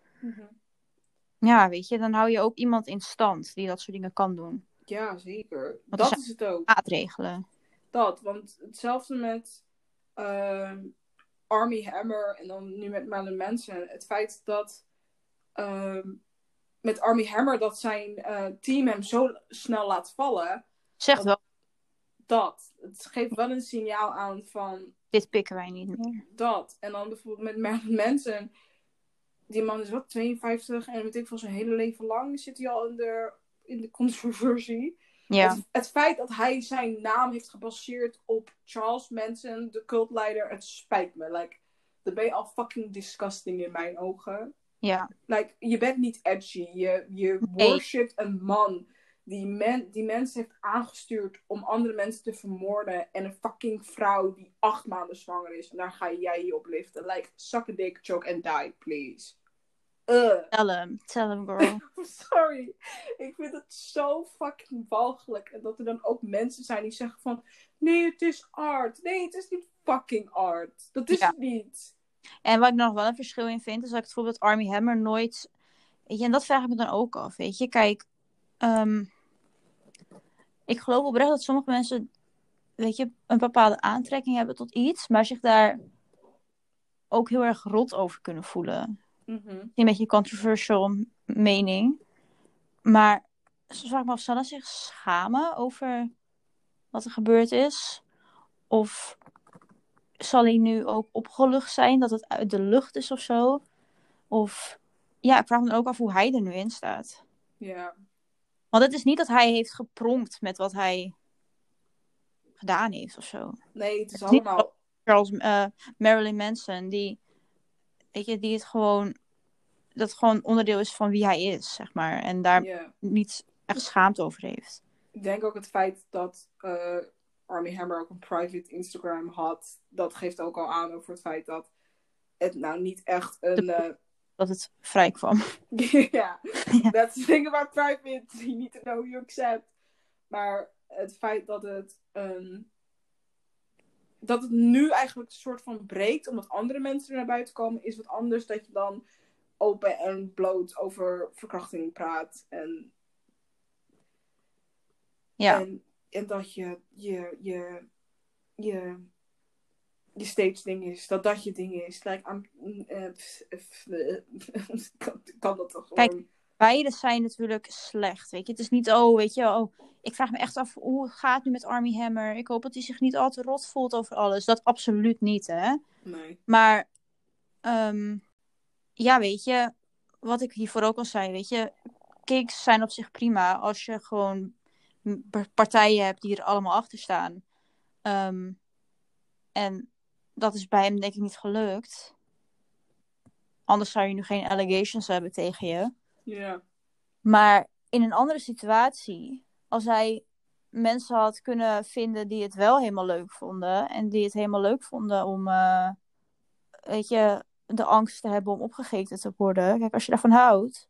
ja, weet je, dan hou je ook iemand in stand die dat soort dingen kan doen. Ja, zeker. Dat is- het ook. Maatregelen. Dat, want hetzelfde met ehm, Army Hammer en dan nu met Marilyn Manson. Het feit dat ehm, met Army Hammer dat zijn eh, team hem zo snel laat vallen. Zegt wel, Dat. Het geeft wel een signaal aan van dit pikken wij niet meer. dat. En dan bijvoorbeeld met Marilyn Manson. Die man is wat, 52 en weet ik veel, zijn hele leven lang zit hij al in de, in de controversie. Ja, Het, het feit dat hij zijn naam heeft gebaseerd op Charles Manson, de cultleider, het spijt me. Like, dan ben je al fucking disgusting in mijn ogen. Ja, Like, je bent niet edgy. Je, je Nee. worshipt een man die, men, die mensen heeft aangestuurd om andere mensen te vermoorden. En een fucking vrouw die acht maanden zwanger is. En daar ga jij je op liften. Like, suck a dick, choke and die, please. Tell hem, tell hem girl. Sorry. Ik vind het zo fucking walgelijk. En dat er dan ook mensen zijn die zeggen van... Nee, het is art. Nee, het is niet fucking art. Dat is Ja. het niet. En wat ik nog wel een verschil in vind, is dat ik bijvoorbeeld Army Hammer nooit. Weet je, en dat vraag ik me dan ook af. Weet je, kijk. ehm, ik geloof oprecht dat sommige mensen, weet je, een bepaalde aantrekking hebben tot iets, maar zich daar ook heel erg rot over kunnen voelen. Mhm. Een beetje controversial mening. Maar soms vraag ik me af, zal hij zich schamen over wat er gebeurd is? Of zal hij nu ook opgelucht zijn dat het uit de lucht is of zo? Of ja, ik vraag me ook af hoe hij er nu in staat. Ja. Want het is niet dat hij heeft gepronkt met wat hij gedaan heeft of zo. Nee, het is Het is niet allemaal... Charles eh, Marilyn Manson, die, weet je, die het gewoon, dat gewoon onderdeel is van wie hij is, zeg maar. En daar niet echt schaamte over heeft. Ik denk ook het feit dat eh, Army Hammer ook een private Instagram had. Dat geeft ook al aan over het feit dat het nou niet echt een... eh, Dat het vrij kwam. ja, that's the thing about private. You need to know who you accept. Maar het feit dat het, ehm, dat het nu eigenlijk een soort van breekt, omdat andere mensen er naar buiten komen, is wat anders dat je dan open en bloot over verkrachting praat. En, Ja, en, en dat je je, je, je, je stage ding is, dat dat je ding is. I'm, eh, eh, kan, dat toch Kijk, gewoon... beide zijn natuurlijk slecht, weet je. Het is niet, oh, weet je, oh, ik vraag me echt af, hoe gaat het nu met Army Hammer? Ik hoop dat hij zich niet al te rot voelt over alles. Dat absoluut niet, hè. Nee. Maar, ehm, ja, weet je, wat ik hiervoor ook al zei, weet je, kicks zijn op zich prima als je gewoon partijen hebt die er allemaal achter staan. Ehm, en dat is bij hem denk ik niet gelukt. Anders zou je nu geen allegations hebben tegen je. Ja. Maar in een andere situatie, als hij mensen had kunnen vinden die het wel helemaal leuk vonden. En die het helemaal leuk vonden om, eh, weet je, de angst te hebben om opgegeten te worden. Kijk, als je daarvan houdt,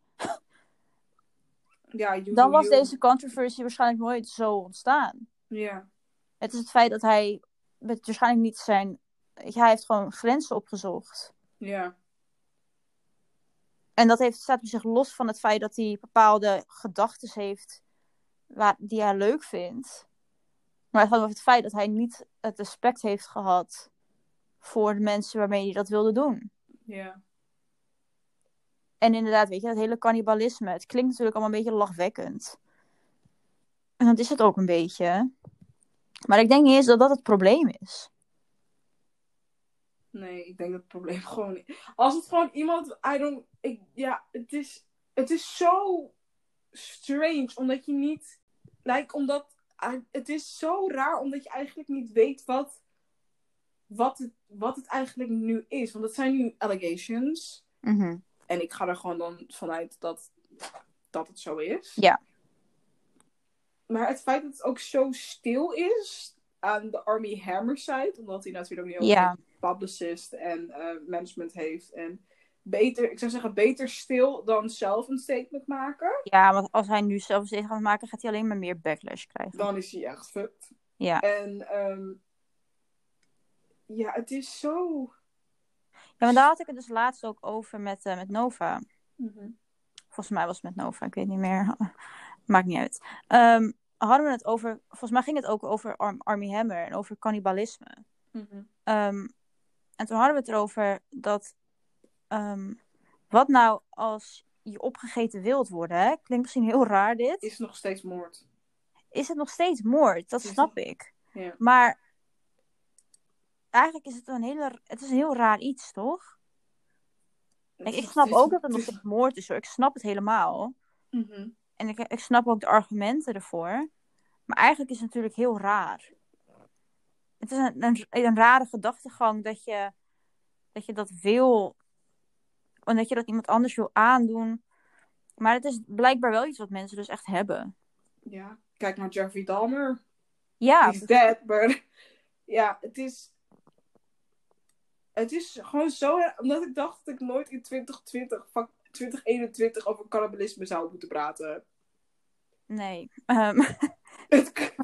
Ja, you dan was you. deze controversy waarschijnlijk nooit zo ontstaan. Ja, Het is het feit dat hij met waarschijnlijk niet zijn. Hij heeft gewoon grenzen opgezocht. ja, En dat heeft, staat op zich los van het feit dat hij bepaalde gedachten heeft waar, die hij leuk vindt. Maar het gaat over het feit dat hij niet het respect heeft gehad voor de mensen waarmee hij dat wilde doen. ja. En inderdaad, weet je, dat hele cannibalisme. Het klinkt natuurlijk allemaal een beetje lachwekkend. En dat is het ook een beetje. Maar ik denk niet eens dat dat het probleem is. Nee, ik denk dat het probleem gewoon... Als het gewoon iemand... I don't... Ik, ja, het is... Het is zo strange, omdat je niet... Like, omdat... Het is zo raar, omdat je eigenlijk niet weet wat... Wat het, wat het eigenlijk nu is. Want het zijn nu allegations. Mhm. En ik ga er gewoon dan vanuit dat, dat het zo is. Ja. Maar het feit dat het ook zo stil is aan de Army Hammer side, omdat hij natuurlijk ook niet Ja. publicist en eh, management heeft. En beter, ik zou zeggen, beter stil dan zelf een statement maken. Ja, want als hij nu zelf zich gaat maken, gaat hij alleen maar meer backlash krijgen. Dan is hij echt fucked. Ja. En ehm, ja, het is zo. Ja, maar daar had ik het dus laatst ook over met, eh, met Nova. Mhm. Volgens mij was het met Nova, ik weet niet meer. Maakt niet uit. Ehm, hadden we het over, volgens mij ging het ook over Arm- Army Hammer en over cannibalisme. Mhm. Ehm, en toen hadden we het erover dat, ehm, wat nou als je opgegeten wilt worden, hè? Klinkt misschien heel raar dit. Is nog steeds moord. Is het nog steeds moord? Dat Is snap het- ik. Ja. Maar eigenlijk is het een hele, het is een heel raar iets, toch? Kijk, ik snap ook dat het nog steeds moord is hoor. Ik snap het helemaal. Mhm. En ik, ik snap ook de argumenten ervoor. Maar eigenlijk is het natuurlijk heel raar. Het is een, een, een rare gedachtegang dat je, dat je dat wil. En dat je dat iemand anders wil aandoen. Maar het is blijkbaar wel iets wat mensen dus echt hebben. Ja, kijk naar Jeffrey Dahmer. Ja, He's dead, but... Ja, het is... Het is gewoon zo... Omdat ik dacht dat ik nooit in 2020, fuck, 2021 over cannibalisme zou moeten praten. nee. Ehm, Het,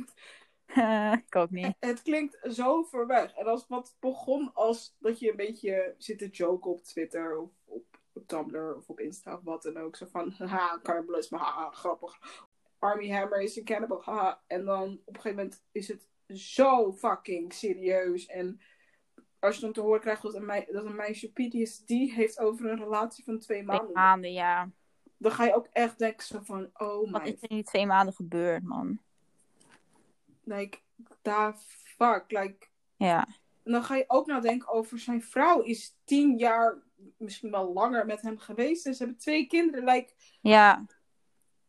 ik ook niet. het klinkt zo ver weg. En als wat begon als dat je een beetje zit te joken op Twitter of op, op Tumblr of op Insta of wat dan ook. Zo van, haha, cannibalisme, haha, grappig. Army Hammer is een cannibal, haha. En dan op een gegeven moment is het zo fucking serieus. En als je dan te horen krijgt dat een, mei- dat een meisje PTSD heeft over een relatie van twee Twee maanden. maanden, ja. Dan ga je ook echt denken zo van, oh Wat my is er in die twee maanden gebeurd, man? like, da fuck, like... Ja. En dan ga je ook nadenken over zijn vrouw is tien jaar, misschien wel langer met hem geweest. En ze hebben twee kinderen. Like, Ja.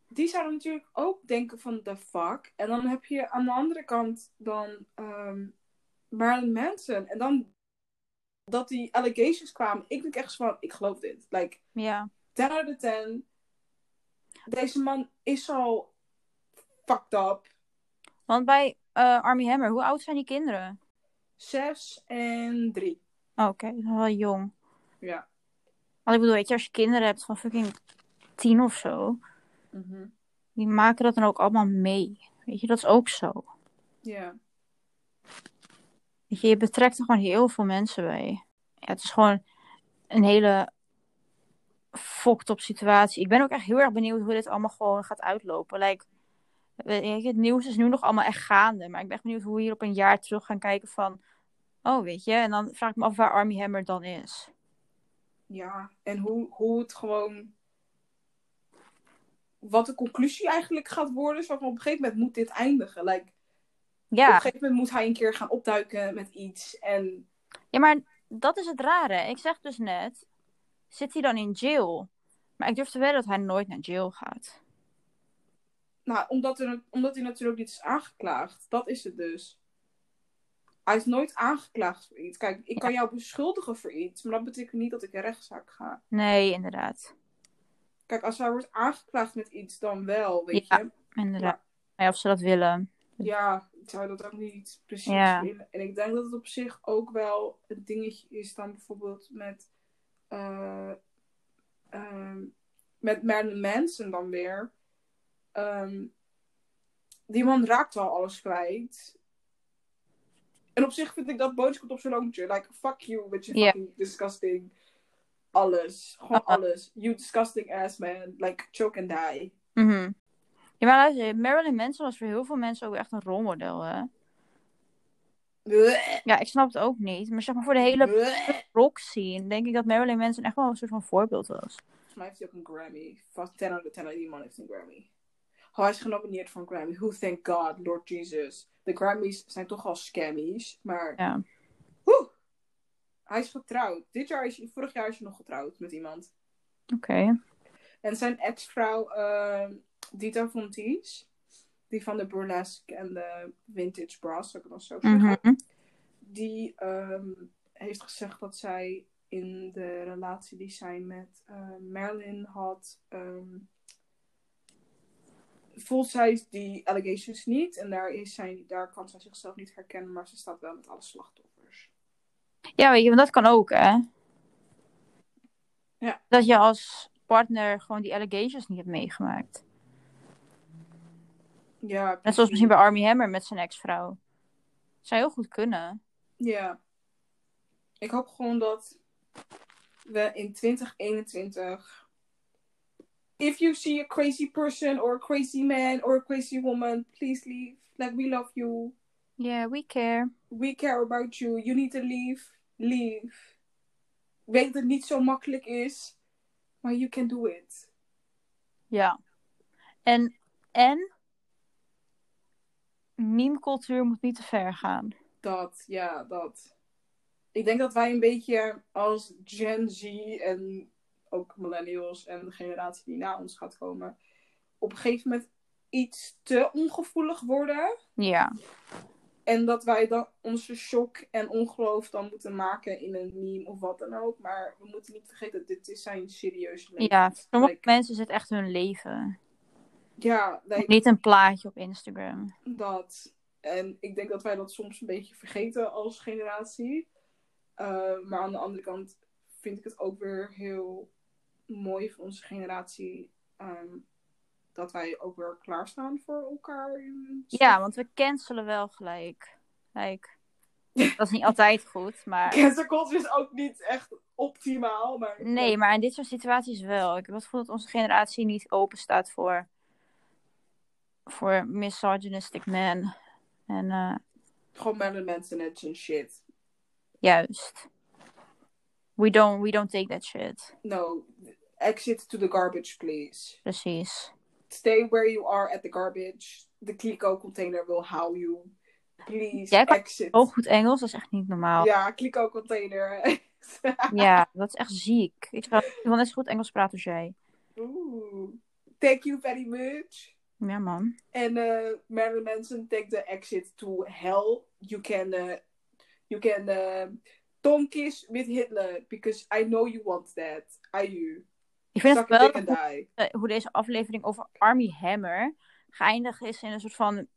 die zouden natuurlijk ook denken van the fuck. En dan heb je aan de andere kant dan ehm Marilyn Manson. En dan dat die allegations kwamen. Ik denk echt van, ik geloof dit. Like, Ja. 10 out of 10. Deze man is al fucked up. Want bij eh, Army Hammer, hoe oud zijn die kinderen? Zes en drie. Oh, Oké, dat is wel jong. Ja. Want ik bedoel, weet je, als je kinderen hebt van fucking tien of zo, die maken dat dan ook allemaal mee. Weet je, dat is ook zo. Ja. Je, betrekt er gewoon heel veel mensen bij. Ja, het is gewoon een hele fucked up situatie. Ik ben ook echt heel erg benieuwd hoe dit allemaal gewoon gaat uitlopen. Like, weet je, het nieuws is nu nog allemaal echt gaande. Maar ik ben echt benieuwd hoe we hier op een jaar terug gaan kijken van... Oh, weet je, en dan vraag ik me af waar Army Hammer dan is. Ja, en hoe, hoe het gewoon. Wat de conclusie eigenlijk gaat worden. Zo van op een gegeven moment moet dit eindigen. Like, Op een Ja, gegeven moment moet hij een keer gaan opduiken met iets. En ja, maar dat is het rare. Ik zeg dus net, zit hij dan in jail? Maar ik durf te wedden dat hij nooit naar jail gaat. nou, omdat, er, omdat hij natuurlijk niet is aangeklaagd. Dat is het dus. Hij is nooit aangeklaagd voor iets. Kijk, ik kan jou beschuldigen voor iets. Maar dat betekent niet dat ik in rechtszaak ga. Nee, inderdaad. Kijk, als hij wordt aangeklaagd met iets, dan wel, weet Ja. je. Inderdaad. Maar ja, of ze dat willen. Ja, ik zou dat ook niet precies Ja. willen. En ik denk dat het op zich ook wel een dingetje is dan bijvoorbeeld met, eh, ehm, met Marilyn Manson dan weer. ehm, die man raakt wel alles kwijt. En op zich vind ik dat komt op zo'n lontje. Like, fuck you met je Ja. fucking disgusting alles. Gewoon alles. You disgusting ass man. Like, choke and die. Mhm. Ja, maar luister, Marilyn Manson was voor heel veel mensen ook echt een rolmodel, hè? Ja, ik snap het ook niet. Maar zeg maar voor de hele rock scene denk ik dat Marilyn Manson echt wel een soort van voorbeeld was. Volgens mij heeft hij ook een Grammy. Vast 10 out of 10 die man heeft een Grammy. Oh, hij is genomineerd voor een Grammy. Who thank God, Lord Jesus. De Grammys zijn toch al scammies. Maar, Ja. woe. Hij is getrouwd. Dit jaar is hij, vorig jaar is hij nog getrouwd met iemand. Oké. En zijn ex-vrouw, ehm Dita Von Teese, die van de burlesque en de vintage bras, zou ik het dan zo zeggen, Mhm. die ehm, heeft gezegd dat zij in de relatie die zij met eh, Marilyn had, ehm, voelt zij die allegations niet. En daar, is zij, daar kan zij zichzelf niet herkennen, maar ze staat wel met alle slachtoffers. Ja, weet je, want dat kan ook, hè? Ja. Dat je als partner gewoon die allegations niet hebt meegemaakt. Ja, Net zoals misschien bij Army Hammer met zijn ex-vrouw. Zou heel goed kunnen. Ja. Ik hoop gewoon dat we in 2021. If you see a crazy person or a crazy man or a crazy woman, please leave. Like we love you. Yeah, we care. We care about you. You need to leave. Leave. Ik weet dat het niet zo makkelijk is, maar you can do it. Ja. En, en meme-cultuur moet niet te ver gaan. Dat, ja, dat. Ik denk dat wij een beetje als Gen Z en ook millennials en de generatie die na ons gaat komen, op een gegeven moment iets te ongevoelig worden. Ja. En dat wij dan onze shock en ongeloof dan moeten maken in een meme of wat dan ook. Maar we moeten niet vergeten dat dit is zijn serieuze leven. Ja, voor sommige mensen is het echt hun leven. Ja, like, Niet een plaatje op Instagram. dat. En ik denk dat wij dat soms een beetje vergeten als generatie. Uh, maar aan de andere kant vind ik het ook weer heel mooi van onze generatie. Um, dat wij ook weer klaarstaan voor elkaar. Ja, want we cancelen wel gelijk. Like, dat is niet altijd goed, maar... Cancel culture is ook niet echt optimaal. Maar... Nee, maar in dit soort situaties wel. Ik heb het gevoel dat onze generatie niet open staat voor, voor misogynistic men. En uh, Gewoon Marilyn Manson en shit. juist. We don't, we don't take that shit. No, exit to the garbage, please. Precies. Stay where you are at the garbage. The Clico container will howl you. Please, Jij exit. Ook goed Engels, dat is echt niet normaal. Ja, Clico container. Ja, dat is echt ziek. Ik wel net zo goed Engels praten als jij. Oeh. Thank you very much. Ja, man. En uh, Marilyn Manson, take the exit to hell. You can, uh, you can uh, tongue kiss with Hitler. Because I know you want that. I you. Ik vind Suck het wel hoe, hoe deze aflevering over Army Hammer geëindigd is in een soort van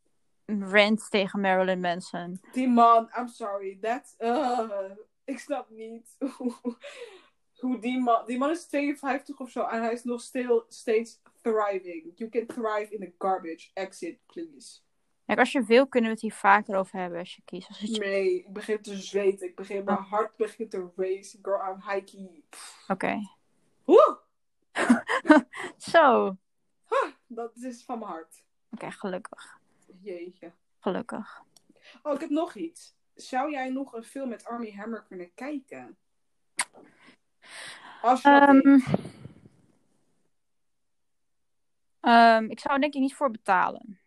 rant tegen Marilyn Manson. Die man, I'm sorry. That, uh, ik snap niet hoe die man... Die man is 52 of zo en hij is nog stil, steeds thriving. You can thrive in the garbage. Exit, please. Kijk, als je wil, kunnen we het hier vaker over hebben als je kiest. Als het... Nee, ik begin te zweten. Ik begin, mijn hart begint te race. Girl, I'm hiking. Oké. Okay. Zo. Huh, dat is van mijn hart. Oké, okay, gelukkig. Jeetje. Gelukkig. Oh, ik heb nog iets. Zou jij nog een film met Army Hammer kunnen kijken? Als je um, um, ik zou er denk ik niet voor betalen.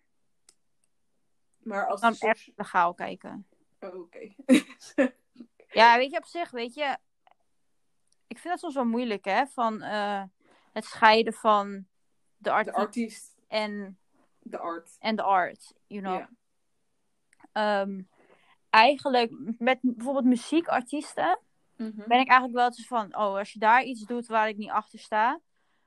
Maar als dan echt legaal kijken. Oh, Oké. Okay. ja, weet je, op zich, weet je... Ik vind dat soms wel moeilijk, hè? Van uh, het scheiden van de artiest, de artiest. en de art. En de art, you know. Yeah. Um, eigenlijk, met bijvoorbeeld muziekartiesten... Mhm. Ben ik eigenlijk wel eens van... Oh, als je daar iets doet waar ik niet achter sta...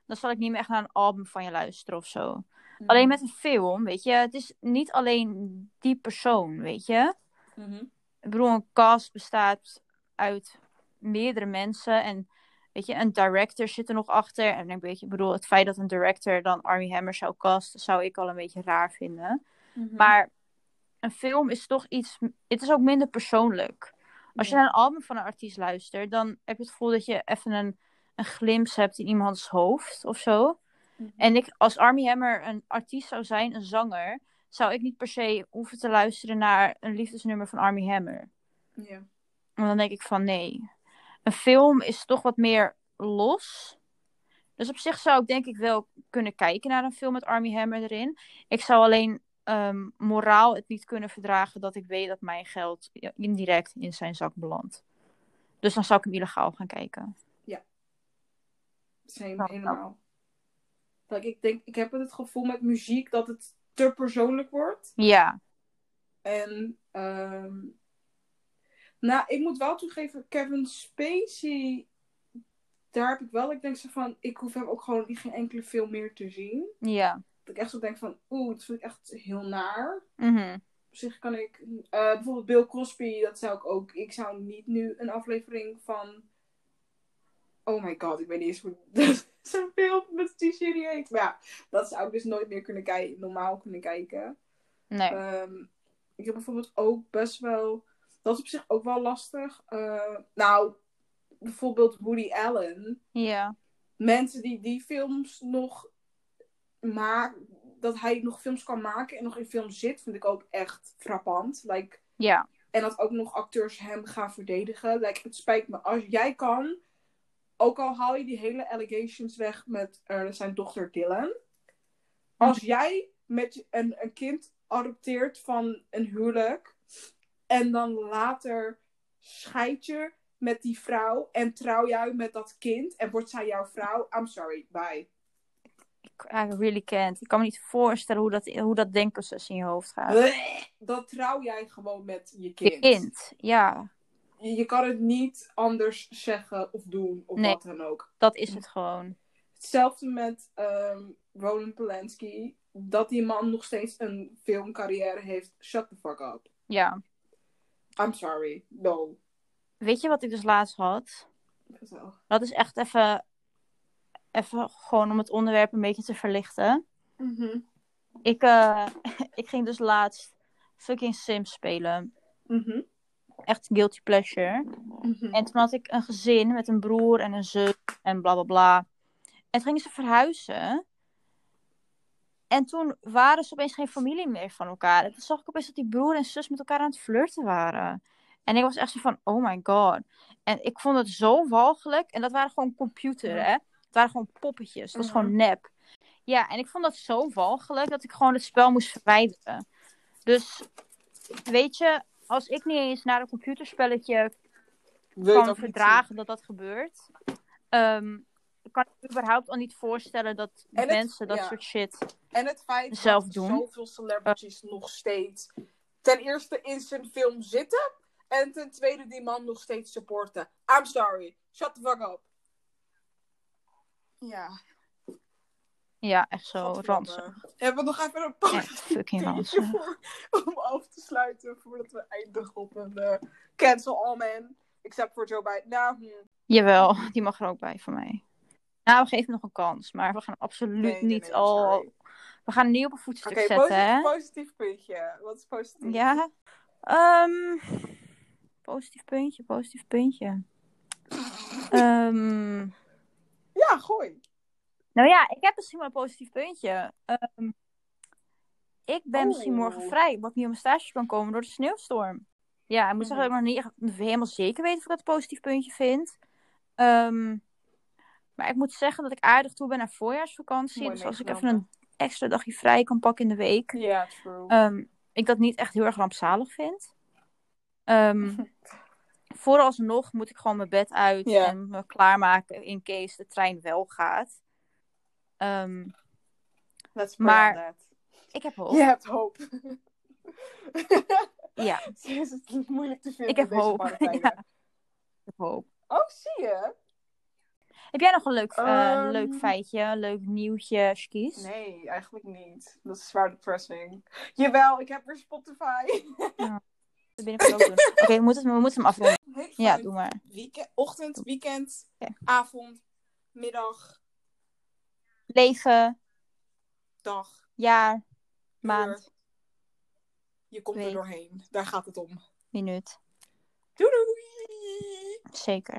dan zal ik niet meer echt naar een album van je luisteren of zo. Mhm. Alleen met een film, weet je, het is niet alleen die persoon, weet je. Mhm. Ik bedoel, een cast bestaat uit meerdere mensen en weet je, een director zit er nog achter. En ik bedoel, het feit dat een director dan Army Hammer zou casten, zou ik al een beetje raar vinden. Maar een film is toch iets, het is ook minder persoonlijk. Als je naar een album van een artiest luistert, dan heb je het gevoel dat je even een, een glimp hebt in iemands hoofd of zo. Mhm. En ik, als Army Hammer een artiest zou zijn, een zanger, zou ik niet per se hoeven te luisteren naar een liefdesnummer van Army Hammer. Ja. Want dan denk ik van nee. Een film is toch wat meer los. Dus op zich zou ik denk ik wel kunnen kijken naar een film met Army Hammer erin. Ik zou alleen ehm, moraal het niet kunnen verdragen dat ik weet dat mijn geld indirect in zijn zak belandt. Dus dan zou ik hem illegaal gaan kijken. Ja. helemaal. Dat ik denk, ik heb het gevoel met muziek dat het te persoonlijk wordt. Ja, En, ehm nou, ik moet wel toegeven, Kevin Spacey, daar heb ik wel, ik denk zo van, ik hoef hem ook gewoon in geen enkele film meer te zien. ja. Dat ik echt zo denk van, oeh, dat vind ik echt heel naar. Mhm. Op zich kan ik, eh, bijvoorbeeld Bill Cosby, dat zou ik ook, ik zou niet nu een aflevering van, oh my god, ik weet niet eens hoe zo'n film met die serie heet. Maar ja, dat zou ik dus nooit meer kunnen kijken, normaal kunnen kijken. Nee. Ehm, ik heb bijvoorbeeld ook best wel. Dat is op zich ook wel lastig. Eh, nou, bijvoorbeeld Woody Allen. Ja. Mensen die die films nog maken. Dat hij nog films kan maken en nog in films zit, vind ik ook echt frappant. Like, Ja. en dat ook nog acteurs hem gaan verdedigen. Like, het spijt me. Als jij kan, ook al haal je die hele allegations weg met eh, zijn dochter Dylan. Als jij met een, een kind adopteert van een huwelijk. En dan later scheid je met die vrouw. En trouw jij met dat kind. En wordt zij jouw vrouw. I'm sorry, bye. I really can't. Ik kan me niet voorstellen hoe dat, hoe dat denkproces in je hoofd gaat. Dan trouw jij gewoon met je Je kind. kind. Ja, Je, je kan het niet anders zeggen of doen. Of Nee. wat dan ook. dat is het gewoon. Hetzelfde met ehm Roland Polanski. Dat die man nog steeds een filmcarrière heeft. Shut the fuck up. Ja. I'm sorry. No. Weet je wat ik dus laatst had? Dat is echt even, even gewoon om het onderwerp een beetje te verlichten. Mhm. Ik, eh, ik ging dus laatst fucking Sims spelen. Mhm. Echt guilty pleasure. Mhm. En toen had ik een gezin met een broer en een zus en bla bla bla. En toen gingen ze verhuizen. En toen waren ze opeens geen familie meer van elkaar. En toen zag ik opeens dat die broer en zus met elkaar aan het flirten waren. En ik was echt zo van, oh my god. En ik vond het zo walgelijk. En dat waren gewoon computer, hè. Het waren gewoon poppetjes. Dat was Mhm. gewoon nep. Ja, en ik vond dat zo walgelijk dat ik gewoon het spel moest verwijderen. Dus, weet je, als ik niet eens naar een computerspelletje het kan verdragen dat dat gebeurt. Ehm, ik kan me überhaupt al niet voorstellen dat En het- mensen dat ja. soort shit. En het feit zelf dat doen. zoveel celebrities nog steeds ten eerste in zijn film zitten. En ten tweede die man nog steeds supporten. I'm sorry. Shut the fuck up. Ja. Ja, echt zo ranzig. Hebben we nog even een positief fucking ranzig. om af te sluiten voordat we eindigen op een eh, cancel all man. Except voor Joe Biden. Nou, hm. Jawel, die mag er ook bij van mij. Nou, we geven nog een kans, maar we gaan absoluut Nee, nee, niet nee, al. We gaan niet op een voetstuk Oké, zetten, positief, hè? positief puntje. Wat is positief? Ja. Ehm, positief puntje, positief puntje. Ehm, Ja, gooi. nou ja, ik heb misschien wel een positief puntje. Ehm, ik ben misschien Oh. morgen vrij, omdat ik niet op mijn stage kan komen door de sneeuwstorm. Ja, ik moet zeggen dat ik nog niet echt helemaal zeker weet of ik dat een positief puntje vind. Ehm, maar ik moet zeggen dat ik aardig toe ben naar voorjaarsvakantie. Mooi dus als ik even een extra dagje vrij kan pakken in de week, Ja, true. ehm, ik dat niet echt heel erg rampzalig vind. Ehm, vooralsnog moet ik gewoon mijn bed uit Ja. en me klaarmaken in case de trein wel gaat. Ehm, Let's pray maar- ik heb hoop. Je hebt hoop. Ja, is het moeilijk te vinden Ik heb hoop. Ja. ik heb hoop. Oh, zie je? Heb jij nog een leuk, eh, Ehm. leuk feitje, een leuk nieuwtje, skis? Nee, eigenlijk niet. Dat is zwaar depressing. Jawel, ik heb weer Spotify. Ja. binnenkort ook doen. Oké, we, moeten, we moeten hem afronden. Ja, doe maar. Weekend, ochtend, weekend, avond, middag, Leven, dag, jaar, uur. maand, Je komt er doorheen. Daar gaat het om. minuut. Doei doei! Zeker.